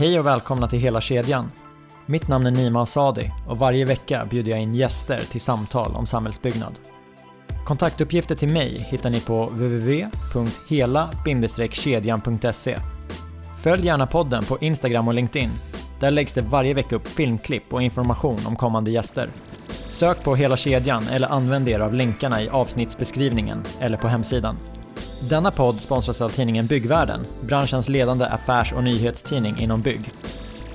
Hej och välkomna till Hela kedjan. Mitt namn är Nima Asadi och varje vecka bjuder jag in gäster till samtal om samhällsbyggnad. Kontaktuppgifter till mig hittar ni på www.hela-kedjan.se. Följ gärna podden på Instagram och LinkedIn. Där läggs det varje vecka upp filmklipp och information om kommande gäster. Sök på Hela kedjan eller använd er av länkarna i avsnittsbeskrivningen eller på hemsidan. Denna podd sponsras av tidningen Byggvärlden, branschens ledande affärs och nyhetstidning inom bygg.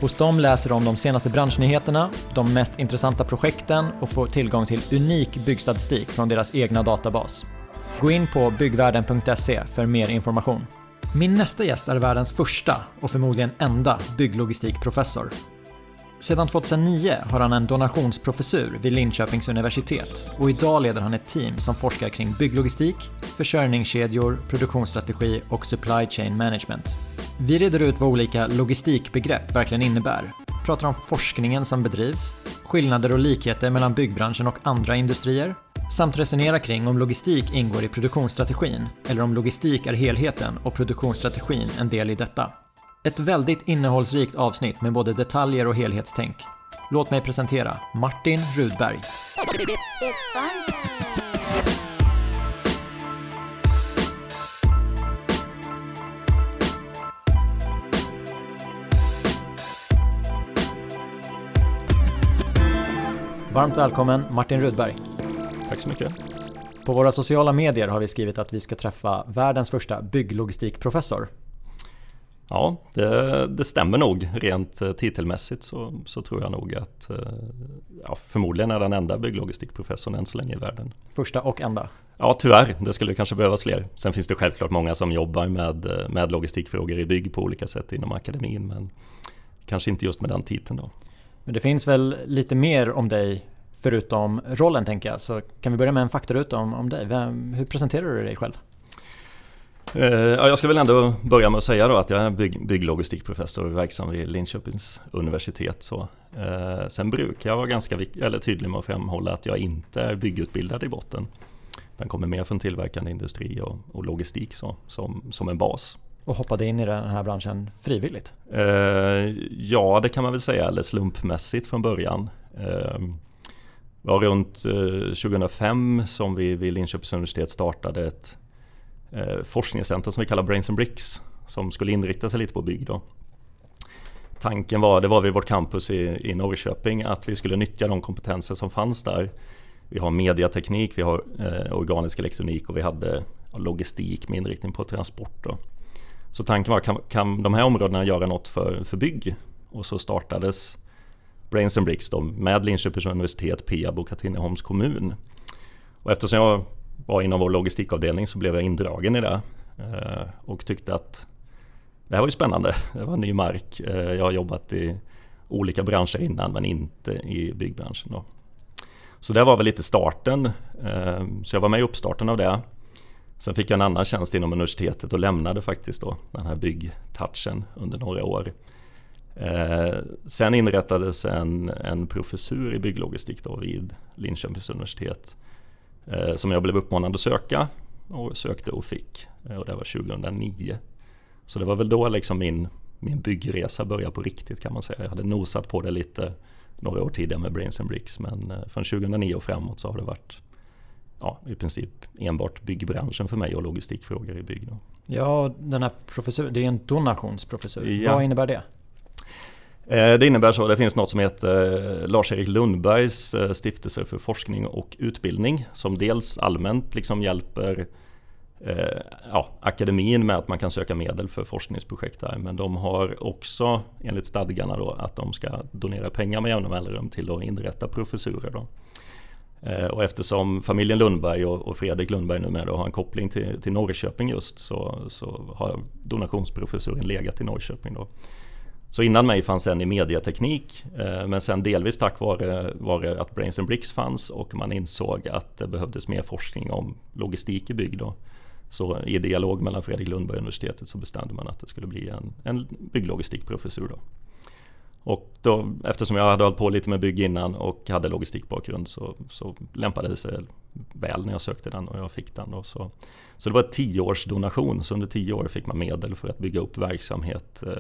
Hos dem läser du om de senaste branschnyheterna, de mest intressanta projekten och får tillgång till unik byggstatistik från deras egna databas. Gå in på byggvärlden.se för mer information. Min nästa gäst är världens första och förmodligen enda bygglogistikprofessor. Sedan 2009 har han en donationsprofessur vid Linköpings universitet och idag leder han ett team som forskar kring bygglogistik, försörjningskedjor, produktionsstrategi och supply chain management. Vi reder ut vad olika logistikbegrepp verkligen innebär, pratar om forskningen som bedrivs, skillnader och likheter mellan byggbranschen och andra industrier, samt resonerar kring om logistik ingår i produktionsstrategin eller om logistik är helheten och produktionsstrategin en del i detta. Ett väldigt innehållsrikt avsnitt med både detaljer och helhetstänk. Låt mig presentera Martin Rudberg. Varmt välkommen Martin Rudberg. Tack så mycket. På våra sociala medier har vi skrivit att vi ska träffa världens första bygglogistikprofessor. Ja, det, det, stämmer nog. Rent eh, titelmässigt så, så tror jag nog att eh, ja, förmodligen är den enda bygglogistikprofessorn än så länge i världen. Första och enda? Ja, tyvärr. Det skulle kanske behövas fler. Sen finns det självklart många som jobbar med, eh, med logistikfrågor i bygg på olika sätt inom akademin, men kanske inte just med den titeln då. Men det finns väl lite mer om dig förutom rollen tänker jag, så kan vi börja med en faktaruta om, om dig. Vem, hur presenterar du dig själv? Eh, ja, jag ska väl ändå börja med att säga då att jag är bygg, bygglogistikprofessor verksam vid Linköpings universitet. Så. Eh, sen brukar jag vara ganska eller tydlig med att framhålla att jag inte är byggutbildad i botten. Den kommer mer från tillverkande industri och, och logistik så, som, som en bas. Och hoppade in i den här branschen frivilligt? Eh, ja, det kan man väl säga, eller slumpmässigt från början. Eh, det var runt 2005 eh, som vi vid Linköpings universitet startade ett eh, forskningscenter som vi kallar Brains and Bricks som skulle inrikta sig lite på bygg. Då. Tanken var, det var vid vårt campus i, i Norrköping, att vi skulle nyttja de kompetenser som fanns där. Vi har mediateknik, vi har eh, organisk elektronik och vi hade logistik med inriktning på transport. Då. Så tanken var, kan, kan de här områdena göra något för, för bygg? Och så startades Brains and Bricks då, med Linköpings universitet, Peab och Katrineholms kommun. Och eftersom jag var inom vår logistikavdelning så blev jag indragen i det eh, och tyckte att det här var ju spännande. Det var ny mark. Eh, jag har jobbat i olika branscher innan men inte i byggbranschen. Då. Så det var väl lite starten. Eh, så jag var med i uppstarten av det. Sen fick jag en annan tjänst inom universitetet och lämnade faktiskt då den här byggtouchen under några år. Sen inrättades en, en professur i bygglogistik då vid Linköpings universitet som jag blev uppmanad att söka och sökte och fick. Eh, och det var 2009. Så det var väl då liksom min, min byggresa började på riktigt kan man säga. Jag hade nosat på det lite några år tidigare med Brains and Bricks men eh, från 2009 och framåt så har det varit ja, i princip enbart byggbranschen för mig och logistikfrågor i bygg. Ja, den här professuren, det är en donationsprofessur. Ja. Vad innebär det? Eh, det innebär så, det finns något som heter eh, Lars-Erik Lundbergs eh, stiftelse för forskning och utbildning som dels allmänt liksom hjälper ja, akademin med att man kan söka medel för forskningsprojekt där. Men de har också enligt stadgarna då att de ska donera pengar med jämna mellanrum till att inrätta professurer. Då. Och eftersom familjen Lundberg och Fredrik Lundberg numera har en koppling till, till Norrköping just så, så har donationsprofessuren legat i Norrköping. Då. Så innan mig fanns en i mediateknik eh, men sen delvis tack vare, vare att Brains and Bricks fanns och man insåg att det behövdes mer forskning om logistik i bygg. Då. Så i dialog mellan Fredrik Lundberg och universitetet så bestämde man att det skulle bli en, en bygglogistikprofessur. Då. Och då, eftersom jag hade hållit på lite med bygg innan och hade logistikbakgrund så, så lämpade det sig väl när jag sökte den och jag fick den. Då, så. så det var ett tioårs donation, så under tio år fick man medel för att bygga upp verksamhet eh,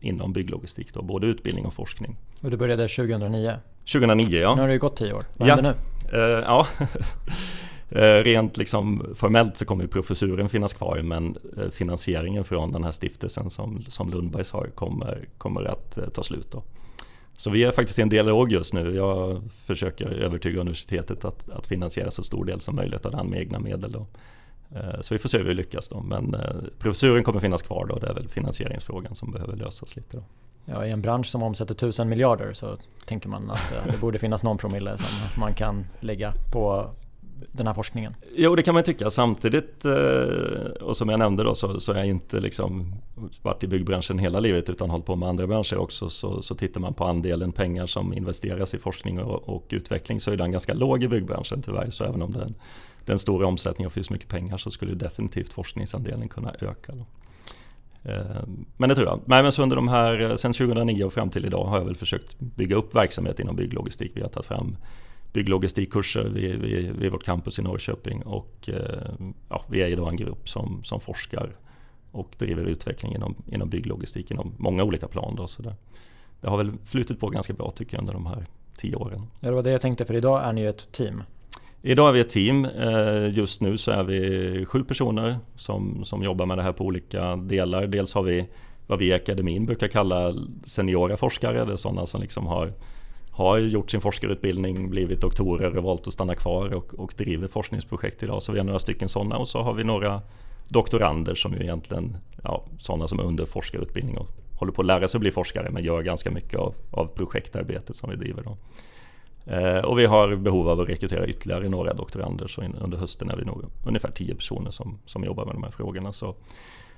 inom bygglogistik, då, både utbildning och forskning. Och du började 2009? 2009 ja. Nu har det ju gått tio år, vad ja. händer nu? Eh, ja. Eh, rent liksom formellt så kommer professuren finnas kvar men eh, finansieringen från den här stiftelsen som, som Lundbergs har kommer, kommer att eh, ta slut. Då. Så vi är faktiskt i en dialog just nu. Jag försöker övertyga universitetet att, att finansiera så stor del som möjligt av den med egna medel. Då. Så vi får se hur vi lyckas då. Men professuren kommer finnas kvar då. Det är väl finansieringsfrågan som behöver lösas lite då. Ja, I en bransch som omsätter tusen miljarder så tänker man att det borde finnas någon promille som man kan lägga på den här forskningen? Jo, det kan man tycka. Samtidigt, eh, och som jag nämnde då, så, så har jag inte liksom varit i byggbranschen hela livet utan hållit på med andra branscher också. Så, så tittar man på andelen pengar som investeras i forskning och, och utveckling så är den ganska låg i byggbranschen tyvärr. Så även om det är en, det är en stor omsättning och finns mycket pengar så skulle definitivt forskningsandelen kunna öka. Då. Eh, men det tror jag. Men så under de här, eh, sen 2009 och fram till idag har jag väl försökt bygga upp verksamhet inom bygglogistik. Vi har tagit fram bygglogistikkurser vid, vid, vid vårt campus i Norrköping och eh, ja, vi är idag en grupp som, som forskar och driver utveckling inom, inom bygglogistik inom många olika plan. Då, så det, det har väl flutit på ganska bra tycker jag under de här tio åren. Ja, det var det jag tänkte för idag är ni ju ett team. Idag är vi ett team. Eh, just nu så är vi sju personer som, som jobbar med det här på olika delar. Dels har vi vad vi i akademin brukar kalla seniora forskare. Det är sådana som liksom har har gjort sin forskarutbildning, blivit doktorer och valt att stanna kvar och, och driver forskningsprojekt idag. Så vi har några stycken sådana och så har vi några doktorander som ju egentligen ja, sådana som är under forskarutbildning och håller på att lära sig att bli forskare men gör ganska mycket av, av projektarbetet som vi driver. Då. Eh, och vi har behov av att rekrytera ytterligare några doktorander så in, under hösten är vi nog ungefär tio personer som, som jobbar med de här frågorna. Så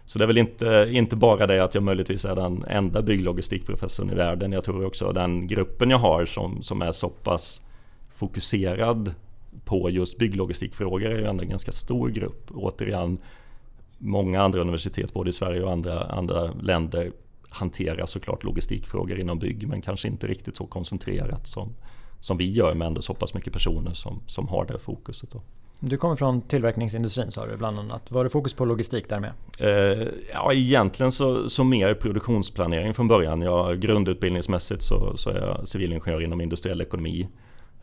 så det är väl inte, inte bara det att jag möjligtvis är den enda bygglogistikprofessorn i världen. Jag tror också den gruppen jag har som, som är så pass fokuserad på just bygglogistikfrågor är ju ändå en ganska stor grupp. Återigen, många andra universitet både i Sverige och andra, andra länder hanterar såklart logistikfrågor inom bygg men kanske inte riktigt så koncentrerat som, som vi gör med ändå så pass mycket personer som, som har det fokuset. Då. Du kommer från tillverkningsindustrin sa du bland annat. Var det fokus på logistik där med? Eh, ja, egentligen så, så mer produktionsplanering från början. Jag, grundutbildningsmässigt så, så är jag civilingenjör inom industriell ekonomi.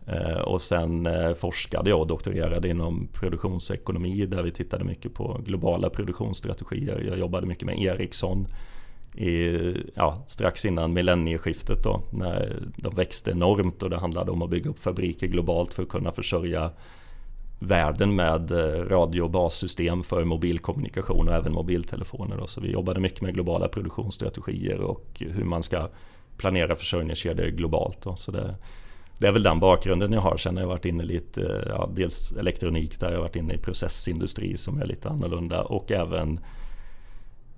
Eh, och sen eh, forskade jag och doktorerade inom produktionsekonomi där vi tittade mycket på globala produktionsstrategier. Jag jobbade mycket med Ericsson i, ja, strax innan millennieskiftet då, när de växte enormt och det handlade om att bygga upp fabriker globalt för att kunna försörja världen med eh, radiobassystem för mobilkommunikation och även mobiltelefoner. Så vi jobbade mycket med globala produktionsstrategier och hur man ska planera försörjningskedjor globalt. Så det, det är väl den bakgrunden jag har. Sen har jag varit inne lite, eh, ja, dels elektronik där jag har varit inne i processindustri som är lite annorlunda och även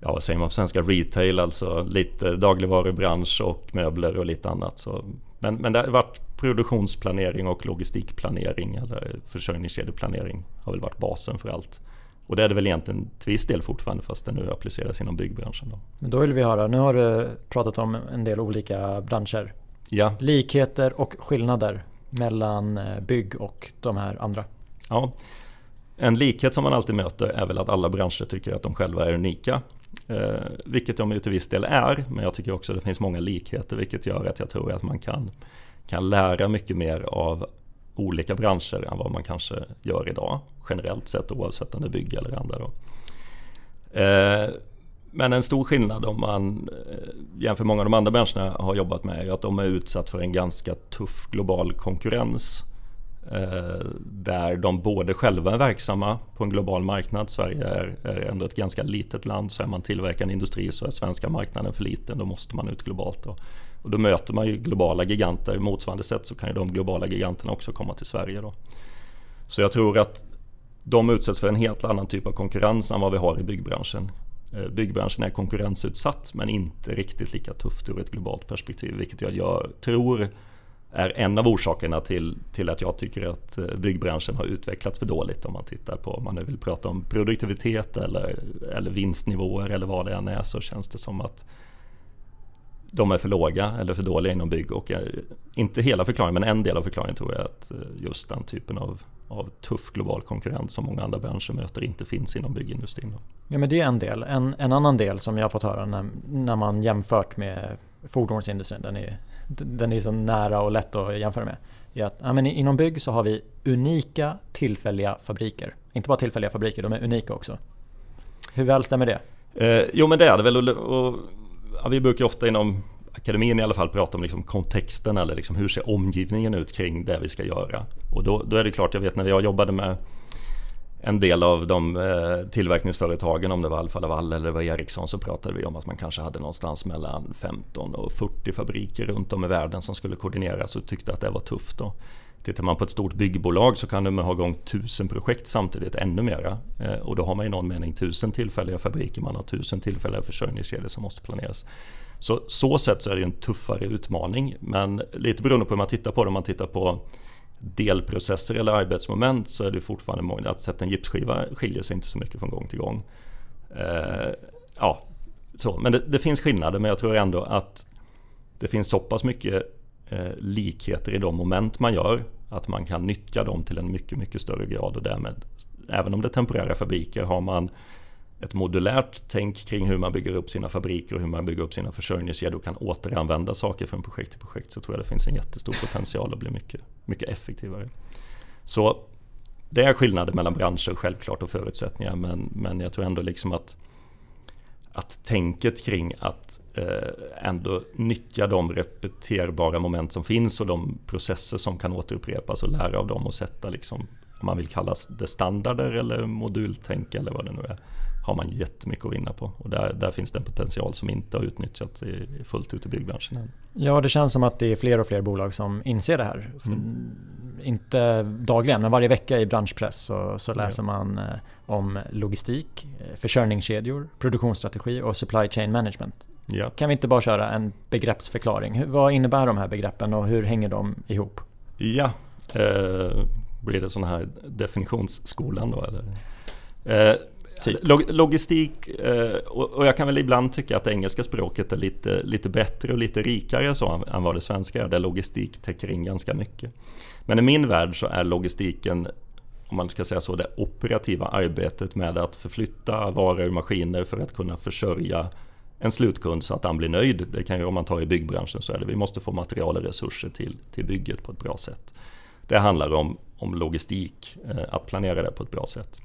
ja, vad säger man på svenska, retail, alltså lite dagligvarubransch och möbler och lite annat. Så, men, men det har varit produktionsplanering och logistikplanering eller försörjningskedjeplanering har väl varit basen för allt. Och det är det väl egentligen till viss del fortfarande fast det nu appliceras inom byggbranschen. Då. Men då vill vi höra, nu har du pratat om en del olika branscher. Ja. Likheter och skillnader mellan eh, bygg och de här andra. Ja, en likhet som man alltid möter är väl att alla branscher tycker att de själva är unika. Eh, vilket de ju till viss del är, men jag tycker också att det finns många likheter vilket gör att jag tror att man kan kan lära mycket mer av olika branscher än vad man kanske gör idag. Generellt sett oavsett om det är bygg eller andra. Då. Eh, men en stor skillnad om man eh, jämför många av de andra branscherna har jobbat med är att de är utsatt för en ganska tuff global konkurrens. Eh, där de både själva är verksamma på en global marknad. Sverige är, är ändå ett ganska litet land. Så är man tillverkande industri så är svenska marknaden för liten. Då måste man ut globalt. Då. Och då möter man ju globala giganter. Motsvarande sätt så kan ju de globala giganterna också komma till Sverige. Då. Så jag tror att de utsätts för en helt annan typ av konkurrens än vad vi har i byggbranschen. Eh, byggbranschen är konkurrensutsatt men inte riktigt lika tufft ur ett globalt perspektiv. Vilket jag gör, tror är en av orsakerna till, till att jag tycker att eh, byggbranschen har utvecklats för dåligt. Om man tittar på, om man nu vill prata om produktivitet eller, eller vinstnivåer eller vad det än är så känns det som att de är för låga eller för dåliga inom bygg och eh, inte hela förklaringen men en del av förklaringen tror jag att eh, just den typen av, av tuff global konkurrens som många andra branscher möter inte finns inom byggindustrin. Ja men det är en del. En, en annan del som jag har fått höra när, när man jämfört med fordonsindustrin, den är, den är så nära och lätt att jämföra med. Är att, ja, men inom bygg så har vi unika tillfälliga fabriker. Inte bara tillfälliga fabriker, de är unika också. Hur väl stämmer det? Eh, jo men det är det väl. Och, och ja, vi brukar ofta inom akademin i alla fall prata om liksom kontexten eller liksom hur ser omgivningen ut kring det vi ska göra. Och då, då är det klart, jag vet när jag jobbade med en del av de eh, tillverkningsföretagen, om det var Alfa Laval eller det var Ericsson, så pratade vi om att man kanske hade någonstans mellan 15 och 40 fabriker runt om i världen som skulle koordineras och tyckte att det var tufft. Då. Tittar man på ett stort byggbolag så kan de ha igång tusen projekt samtidigt, ännu mera. Eh, och då har man i någon mening tusen tillfälliga fabriker, man har tusen tillfälliga försörjningskedjor som måste planeras. Så så sätt så är det en tuffare utmaning, men lite beroende på hur man tittar på det, om man tittar på delprocesser eller arbetsmoment så är det fortfarande många, att sätta en gipsskiva skiljer sig inte så mycket från gång till gång. Eh, ja, så. Men det, det, finns skillnader men jag tror ändå att det finns så pass mycket eh, likheter i de moment man gör att man kan nyttja dem till en mycket, mycket större grad och därmed även om det är temporära fabriker har man ett modulärt tänk kring hur man bygger upp sina fabriker och hur man bygger upp sina försörjningskedjor och kan återanvända saker från projekt till projekt så tror jag det finns en jättestor potential att bli mycket, mycket effektivare. Så det är skillnader mellan branscher självklart och förutsättningar men, men jag tror ändå liksom att att tänket kring att eh, ändå nyttja de repeterbara moment som finns och de processer som kan återupprepas och lära av dem och sätta liksom, man vill kallas det standarder eller modultänk eller vad det nu är har man jättemycket att vinna på. Och där, där finns det en potential som inte har utnyttjats i, fullt ut i byggbranschen än. Ja, det känns som att det är fler och fler bolag som inser det här. Mm. Inte dagligen, men varje vecka i branschpress så, så läser ja. man eh, om logistik, eh, försörjningskedjor, produktionsstrategi och supply chain management. Ja. Kan vi inte bara köra en begreppsförklaring? Vad innebär de här begreppen och hur hänger de ihop? Ja, eh, blir det sån här definitionsskolan då eller? Eh, Typ. logistik, eh, och jag kan väl ibland tycka att det engelska språket är lite, lite bättre och lite rikare så än vad det svenska är, där logistik täcker in ganska mycket. Men i min värld så är logistiken, om man ska säga så, det operativa arbetet med att förflytta varor och maskiner för att kunna försörja en slutkund så att han blir nöjd. Det kan ju om man tar i byggbranschen så är det, vi måste få material och resurser till, till bygget på ett bra sätt. Det handlar om, om logistik, eh, att planera det på ett bra sätt.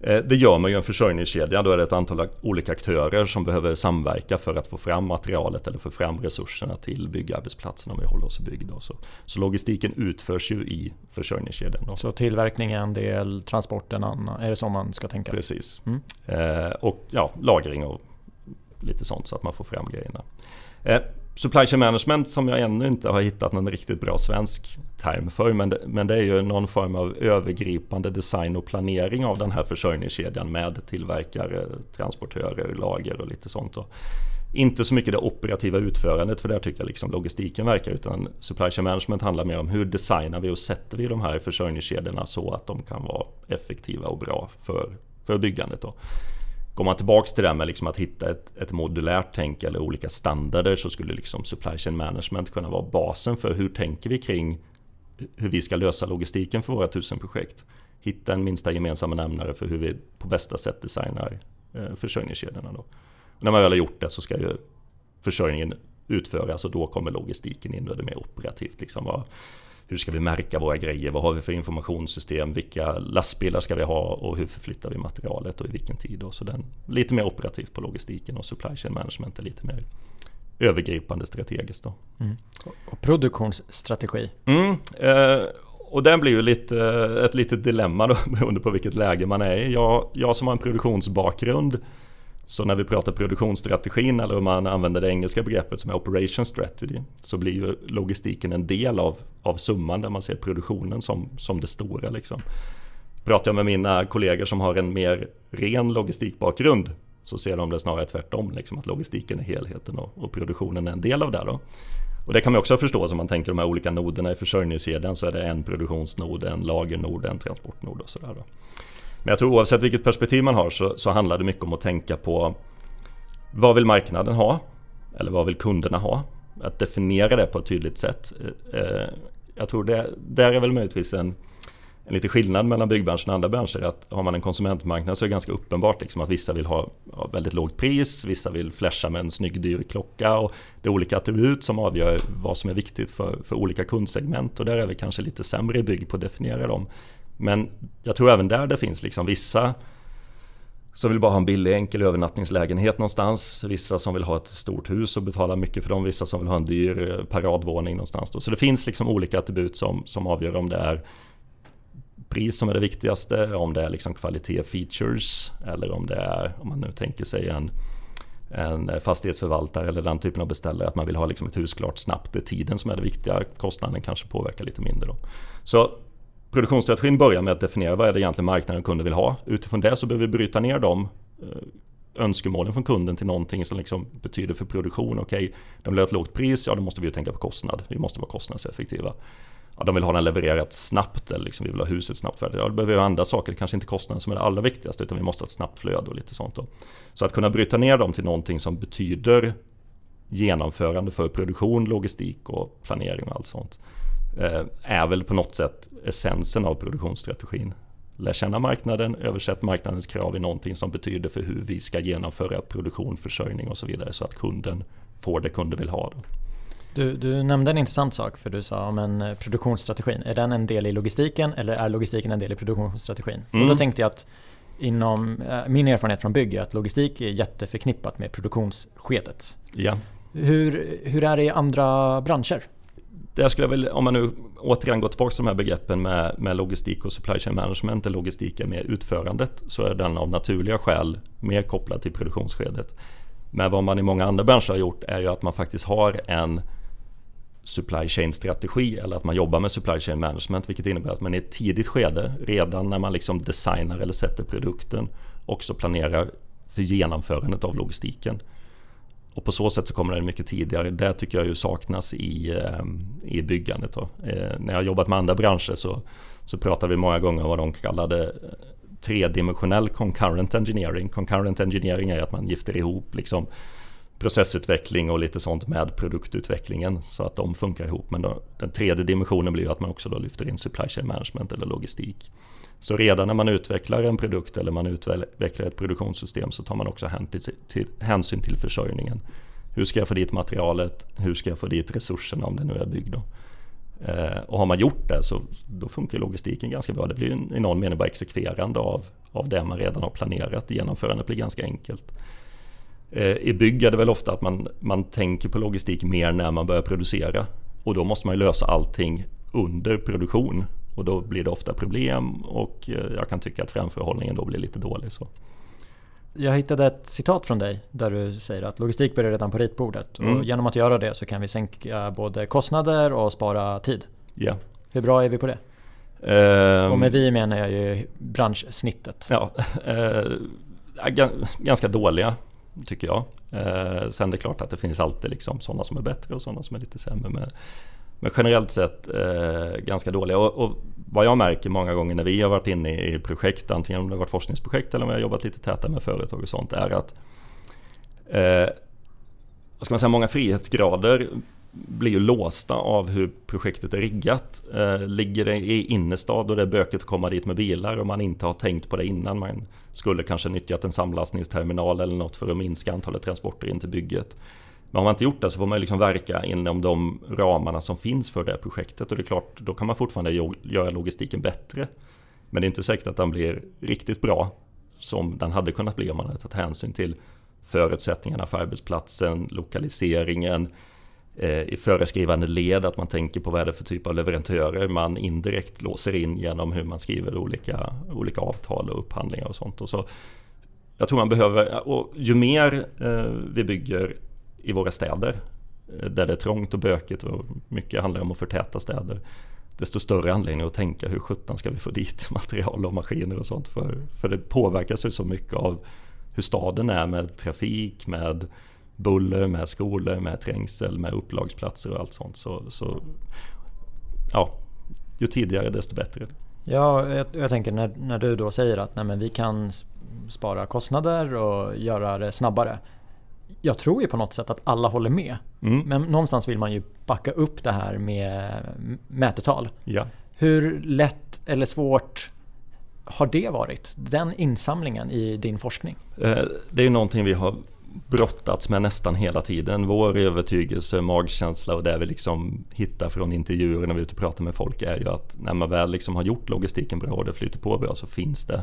Eh, det gör man ju en försörjningskedja, då är det ett antal olika aktörer som behöver samverka för att få fram materialet eller få fram resurserna till byggarbetsplatsen om vi håller oss i bygg. Så, så logistiken utförs ju i försörjningskedjan. Då. Så tillverkning är en del, transport en annan, är det så man ska tänka? Precis. Mm. Eh, och ja, lagring och lite sånt så att man får fram grejerna. Eh, Supply chain management som jag ännu inte har hittat någon riktigt bra svensk term för. Men det, men det är ju någon form av övergripande design och planering av den här försörjningskedjan med tillverkare, transportörer, lager och lite sånt. Och inte så mycket det operativa utförandet för där tycker jag liksom logistiken verkar utan supply chain management handlar mer om hur designar vi och sätter vi de här försörjningskedjorna så att de kan vara effektiva och bra för, för byggandet. Då. Går man tillbaks till det här med liksom att hitta ett, ett modulärt tänk eller olika standarder så skulle liksom supply chain management kunna vara basen för hur tänker vi kring hur vi ska lösa logistiken för våra tusen projekt. Hitta en minsta gemensamma nämnare för hur vi på bästa sätt designar eh, försörjningskedjorna. Då. Och när man väl har gjort det så ska ju försörjningen utföras och då kommer logistiken in och det är mer operativt. Liksom, vad, hur ska vi märka våra grejer? Vad har vi för informationssystem? Vilka lastbilar ska vi ha? Och hur förflyttar vi materialet och i vilken tid? Då? så den, lite mer operativt på logistiken och supply chain management är lite mer övergripande strategiskt. Då. Mm. Och produktionsstrategi? Mm, eh, och den blir ju lite, ett litet dilemma då, beroende på vilket läge man är i. Jag, jag som har en produktionsbakgrund så när vi pratar produktionsstrategin eller om man använder det engelska begreppet som är operation strategy så blir ju logistiken en del av, av summan där man ser produktionen som, som det stora. Liksom. Pratar jag med mina kollegor som har en mer ren logistikbakgrund så ser de det snarare tvärtom, liksom, att logistiken är helheten och, och produktionen är en del av det. Då. Och det kan man också förstå som man tänker de här olika noderna i försörjningskedjan så är det en produktionsnod, en lagernod, en transportnod och sådär. Men jag tror oavsett vilket perspektiv man har så, så handlar det mycket om att tänka på vad vill marknaden ha? Eller vad vill kunderna ha? Att definiera det på ett tydligt sätt. Eh, eh, jag tror det där är väl möjligtvis en, en lite skillnad mellan byggbranschen och andra branscher. Att har man en konsumentmarknad så är det ganska uppenbart liksom att vissa vill ha, väldigt lågt pris, vissa vill flasha med en snygg dyr klocka och det är olika attribut som avgör vad som är viktigt för, för olika kundsegment och där är vi kanske lite sämre i bygg på att definiera dem. Men jag tror även där det finns liksom vissa som vill bara ha en billig enkel övernattningslägenhet någonstans. Vissa som vill ha ett stort hus och betala mycket för dem. Vissa som vill ha en dyr eh, paradvåning någonstans. Då. Så det finns liksom olika attribut som, som avgör om det är pris som är det viktigaste, om det är liksom kvalitet, features eller om det är, om man nu tänker sig en, en fastighetsförvaltare eller den typen av beställare, att man vill ha liksom ett hus klart snabbt. Det är tiden som är det viktiga, kostnaden kanske påverkar lite mindre. Då. Så produktionsstrategin börjar med att definiera vad är det egentligen marknaden och kunden vill ha. Utifrån det så behöver vi bryta ner de eh, önskemålen från kunden till någonting som liksom betyder för produktion. Okej, okay, de vill ha ett lågt pris, ja då måste vi ju tänka på kostnad. Vi måste vara kostnadseffektiva. Ja, de vill ha den levererat snabbt eller liksom, vi vill ha huset snabbt färdigt. Ja, då behöver vi ha andra saker, det kanske inte kostnaden som är det allra viktigaste utan vi måste ha ett snabbt flöde och lite sånt. Då. Så att kunna bryta ner dem till någonting som betyder genomförande för produktion, logistik och planering och allt sånt. Eh, är väl på något sätt essensen av produktionsstrategin. Lär känna marknaden, översätt marknadens krav i någonting som betyder för hur vi ska genomföra produktion, försörjning och så vidare så att kunden får det kunden vill ha. Du, du, nämnde en intressant sak för du sa om en eh, produktionsstrategin. Är den en del i logistiken eller är logistiken en del i produktionsstrategin? Mm. Och då tänkte jag att inom äh, min erfarenhet från bygg är att logistik är jätteförknippat med produktionsskedet. Ja. Hur, hur är det i andra branscher? Där skulle jag väl, om man nu återigen går tillbaka till de här begreppen med, med logistik och supply chain management, där logistik är med utförandet, så är den av naturliga skäl mer kopplad till produktionsskedet. Men vad man i många andra branscher har gjort är ju att man faktiskt har en supply chain strategi eller att man jobbar med supply chain management vilket innebär att man i ett tidigt skede redan när man liksom designar eller sätter produkten också planerar för genomförandet av logistiken. Och på så sätt så kommer det mycket tidigare. Det tycker jag ju saknas i, eh, i byggandet. Då. Eh, när jag har jobbat med andra branscher så, så pratar vi många gånger om vad de kallade eh, tredimensionell concurrent engineering. Concurrent engineering är att man gifter ihop liksom processutveckling och lite sånt med produktutvecklingen så att de funkar ihop. Men då, den tredje dimensionen blir ju att man också då lyfter in supply chain management eller logistik. Så redan när man utvecklar en produkt eller man utvecklar ett produktionssystem så tar man också hänsyn till försörjningen. Hur ska jag få dit materialet? Hur ska jag få dit resurserna om det nu är byggd? Eh, och har man gjort det så då funkar logistiken ganska bra. Det blir i någon mening bara exekverande av, av det man redan har planerat. Genomförandet blir ganska enkelt. Eh, I bygg är det väl ofta att man, man tänker på logistik mer när man börjar producera. Och då måste man ju lösa allting under produktion. Och då blir det ofta problem och eh, jag kan tycka att framförhållningen då blir lite dålig. Så. Jag hittade ett citat från dig där du säger att logistik börjar redan på ritbordet mm. och genom att göra det så kan vi sänka både kostnader och spara tid. Ja. Hur bra är vi på det? Um, och med vi menar jag ju branschsnittet. Ja, uh, ganska dåliga tycker jag. Eh, sen är klart att det finns alltid liksom sådana som är bättre och sådana som är lite sämre. Men, men generellt sett eh, ganska dåliga. Och, och, vad jag märker många gånger när vi har varit inne i projekt, antingen om det har varit forskningsprojekt eller om vi har jobbat lite tätare med företag och sånt, är att eh, vad ska man säga, många frihetsgrader blir ju låsta av hur projektet är riggat. Eh, ligger det i innerstad och det är bökigt att komma dit med bilar och man inte har tänkt på det innan. Man skulle kanske nyttjat en samlastningsterminal eller något för att minska antalet transporter in till bygget. Men har man inte gjort det så får man liksom verka inom de ramarna som finns för det projektet och det är klart, då kan man fortfarande göra logistiken bättre. Men det är inte säkert att den blir riktigt bra som den hade kunnat bli om man hade tagit hänsyn till förutsättningarna för arbetsplatsen, lokaliseringen, Eh, i föreskrivande led, att man tänker på vad är det för typ av leverantörer man indirekt låser in genom hur man skriver olika, olika avtal och upphandlingar och sånt. Och så, jag tror man behöver, och ju mer eh, vi bygger i våra städer eh, där det är trångt och bökigt och mycket handlar om att förtäta städer desto större anledning att tänka hur sjutton ska vi få dit material och maskiner och sånt för, för det påverkas ju så mycket av hur staden är med trafik, med buller, med skolor, med trängsel, med upplagsplatser och allt sånt. Så, så ja, ju tidigare desto bättre. Ja, jag, jag tänker när, när du då säger att nej, men vi kan spara kostnader och göra det snabbare. jag tror ju på något sätt att alla håller med. Mm. Men någonstans vill man ju backa upp det här med mätetal. Ja. Hur lätt eller svårt har det varit? Den insamlingen i din forskning? Eh, Det är ju någonting vi har brottats med nästan hela tiden. Vår övertygelse, magkänsla och det vi liksom hittar från intervjuer när vi är ute och pratar med folk är ju att när man väl liksom har gjort logistiken bra och det flyter på bra så finns det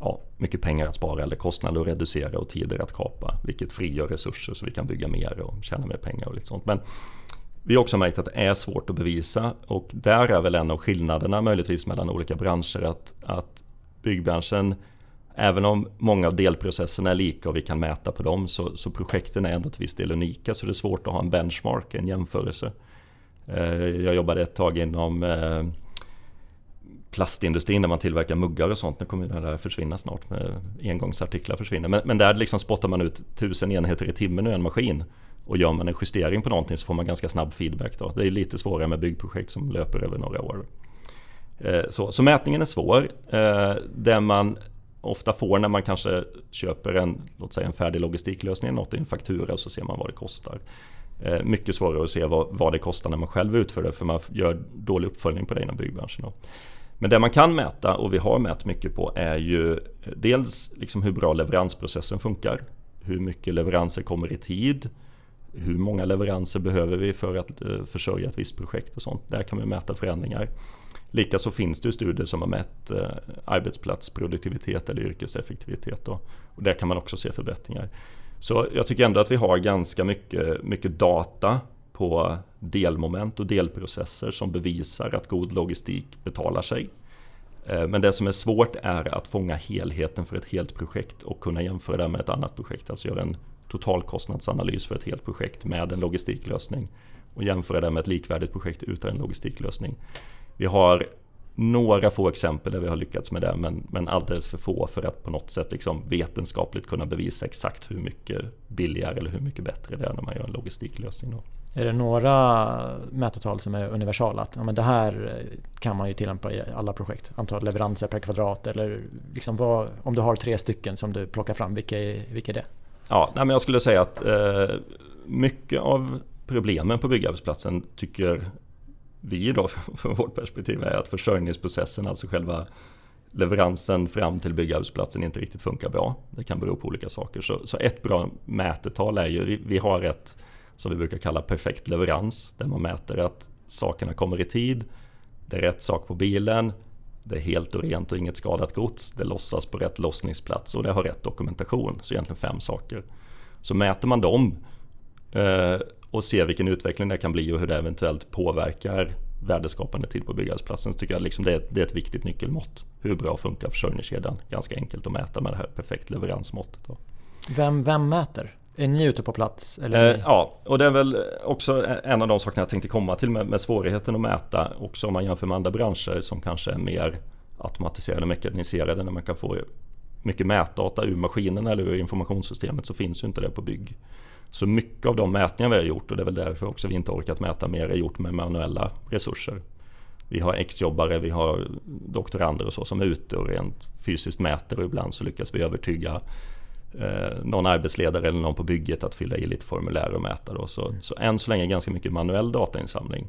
ja, mycket pengar att spara eller kostnader att reducera och tider att kapa. Vilket frigör resurser så vi kan bygga mer och tjäna mer pengar och lite sånt. Men vi har också märkt att det är svårt att bevisa och där är väl en av skillnaderna möjligtvis mellan olika branscher att, att byggbranschen Även om många av delprocesserna är lika och vi kan mäta på dem så, så projekten är ändå till viss del unika så det är svårt att ha en benchmark, en jämförelse. Eh, jag jobbade ett tag inom eh, plastindustrin där man tillverkar muggar och sånt. Nu kommer det där försvinna snart, med engångsartiklar försvinner. Men, men där liksom spottar man ut tusen enheter i timmen ur en maskin. Och gör man en justering på någonting så får man ganska snabb feedback. Då. Det är lite svårare med byggprojekt som löper över några år. Eh, så, så mätningen är svår. Där man ofta får när man kanske köper en, låt säga en färdig logistiklösning, något i en faktura och så ser man vad det kostar. Eh, mycket svårare att se vad, vad det kostar när man själv utför det för man gör dålig uppföljning på det inom byggbranschen. Då. Men det man kan mäta och vi har mätt mycket på är ju eh, dels liksom hur bra leveransprocessen funkar. Hur mycket leveranser kommer i tid. Hur många leveranser behöver vi för att eh, försörja ett visst projekt och sånt. Där kan vi mäta förändringar. Likaså finns det ju studier som har mätt eh, arbetsplatsproduktivitet eller yrkeseffektivitet. Då. Och där kan man också se förbättringar. Så jag tycker ändå att vi har ganska mycket, mycket data på delmoment och delprocesser som bevisar att god logistik betalar sig. Eh, men det som är svårt är att fånga helheten för ett helt projekt och kunna jämföra det med ett annat projekt. Alltså göra en totalkostnadsanalys för ett helt projekt med en logistiklösning och jämföra det med ett likvärdigt projekt utan en logistiklösning. Vi har några få exempel där vi har lyckats med det men, men alldeles för få för att på något sätt liksom vetenskapligt kunna bevisa exakt hur mycket billigare eller hur mycket bättre det är när man gör en logistiklösning. Då. Är det några mätetal som är universala? Att, ja, men det här kan man ju tillämpa i alla projekt. Antal leveranser per kvadrat eller liksom vad, om du har tre stycken som du plockar fram, vilka är, vilka är det? Ja, nej, men jag skulle säga att eh, mycket av problemen på byggarbetsplatsen tycker vi då från vårt perspektiv är att försörjningsprocessen, alltså själva leveransen fram till byggarbetsplatsen inte riktigt funkar bra. Det kan bero på olika saker. Så, så ett bra mätetal är ju, vi, vi har ett som vi brukar kalla perfekt leverans, där man mäter att sakerna kommer i tid, det är rätt sak på bilen, det är helt och rent och inget skadat gods, det lossas på rätt lossningsplats och det har rätt dokumentation. Så egentligen fem saker. Så mäter man dem eh, och ser vilken utveckling det kan bli och hur det eventuellt påverkar värdeskapande tid på byggarbetsplatsen så tycker jag liksom det, är, det är ett viktigt nyckelmått. Hur bra funkar försörjningskedjan? Ganska enkelt att mäta med det här perfekt leveransmåttet. Då. Vem, vem mäter? Är ni ute på plats? Eller Eh, ja, och det är väl också en av de sakerna jag tänkte komma till med, med svårigheten att mäta. Också om man jämför med andra branscher som kanske är mer automatiserade och mekaniserade. När man kan få mycket mätdata ur maskinen eller ur informationssystemet så finns ju inte det på bygg. Så mycket av de mätningar vi har gjort och det är väl därför också vi inte orkat mäta mer är gjort med manuella resurser. Vi har exjobbare, vi har doktorander och så som är ute och rent fysiskt mäter och ibland så lyckas vi övertyga eh, någon arbetsledare eller någon på bygget att fylla i lite formulär och mäta. Då. Så, så än så länge ganska mycket manuell datainsamling.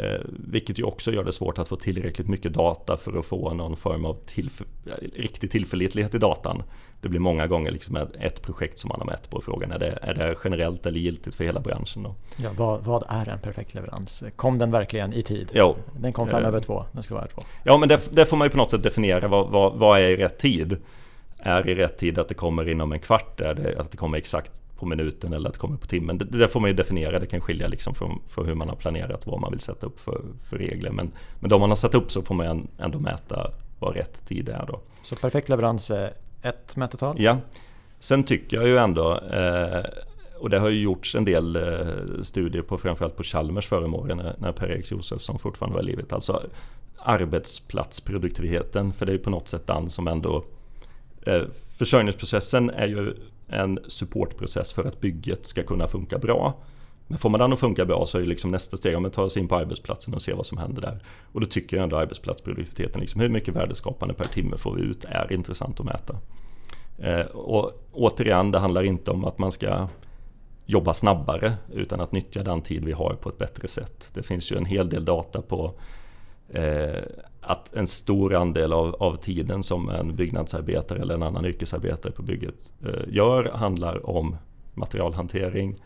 Eh, vilket ju också gör det svårt att få tillräckligt mycket data för att få någon form av tillför, riktig tillförlitlighet i datan. Det blir många gånger liksom ett projekt som man har mätt på frågan. Är det, är det generellt eller giltigt för hela branschen? Då? ja, vad, vad är en perfekt leverans? Kom den verkligen i tid? Jo. Den kom fem Eh. över två, den skulle vara två. Ja men det, det får man ju på något sätt definiera. Vad, vad, vad är i rätt tid? Är i rätt tid att det kommer inom en kvart? Är det att det kommer exakt på minuten eller att det kommer på timmen? Det, det får man ju definiera. Det kan skilja liksom från, från hur man har planerat vad man vill sätta upp för, för regler. Men, men de man har satt upp så får man ändå mäta vad rätt tid är då. Så perfekt leverans är ett mätetal? Ja. Sen tycker jag ju ändå, eh, och det har ju gjorts en del eh, studier på framförallt på Chalmers förr om åren när, när Per-Erik Josefsson fortfarande var i livet. Alltså arbetsplatsproduktiviteten, för det är ju på något sätt den som ändå eh, Försörjningsprocessen är ju en supportprocess för att bygget ska kunna funka bra. Men får man den att funka bra så är liksom nästa steg att ta sig in på arbetsplatsen och se vad som händer där. Och då tycker jag ändå arbetsplatsproduktiviteten, liksom hur mycket värdeskapande per timme får vi ut, är intressant att mäta. Eh, och återigen, det handlar inte om att man ska jobba snabbare utan att nyttja den tid vi har på ett bättre sätt. Det finns ju en hel del data på eh, att en stor andel av, av tiden som en byggnadsarbetare eller en annan yrkesarbetare på bygget eh, gör handlar om materialhantering,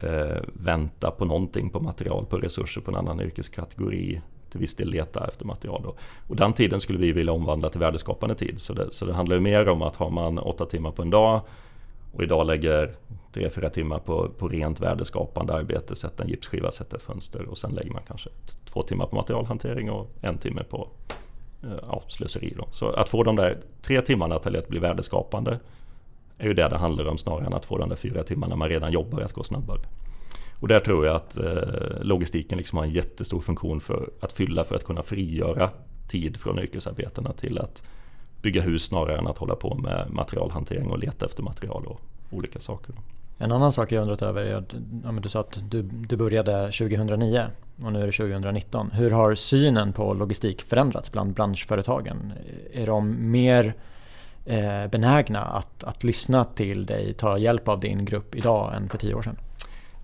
eh, vänta på någonting på material, på resurser på en annan yrkeskategori, till viss del leta efter material. Då. Och den tiden skulle vi vilja omvandla till värdeskapande tid. Så det, så det handlar ju mer om att har man åtta timmar på en dag och idag lägger 3-4 timmar på, på rent värdeskapande arbete, sätta en gipsskiva, sätta ett fönster och sen lägger man kanske två timmar på materialhantering och en timme på eh, ja, slöseri. Då. Så att få de där tre timmarna till att bli värdeskapande är ju det det handlar om snarare än att få de där fyra timmarna man redan jobbar att gå snabbare. Och där tror jag att eh, logistiken liksom har en jättestor funktion för att fylla för att kunna frigöra tid från yrkesarbetena till att bygga hus snarare än att hålla på med materialhantering och leta efter material och olika saker. En annan sak jag undrat över är att ja, du sa att du, du började 2009 och nu är det 2019. Hur har synen på logistik förändrats bland branschföretagen? Är de mer eh, benägna att, att lyssna till dig, ta hjälp av din grupp idag än för tio år sedan?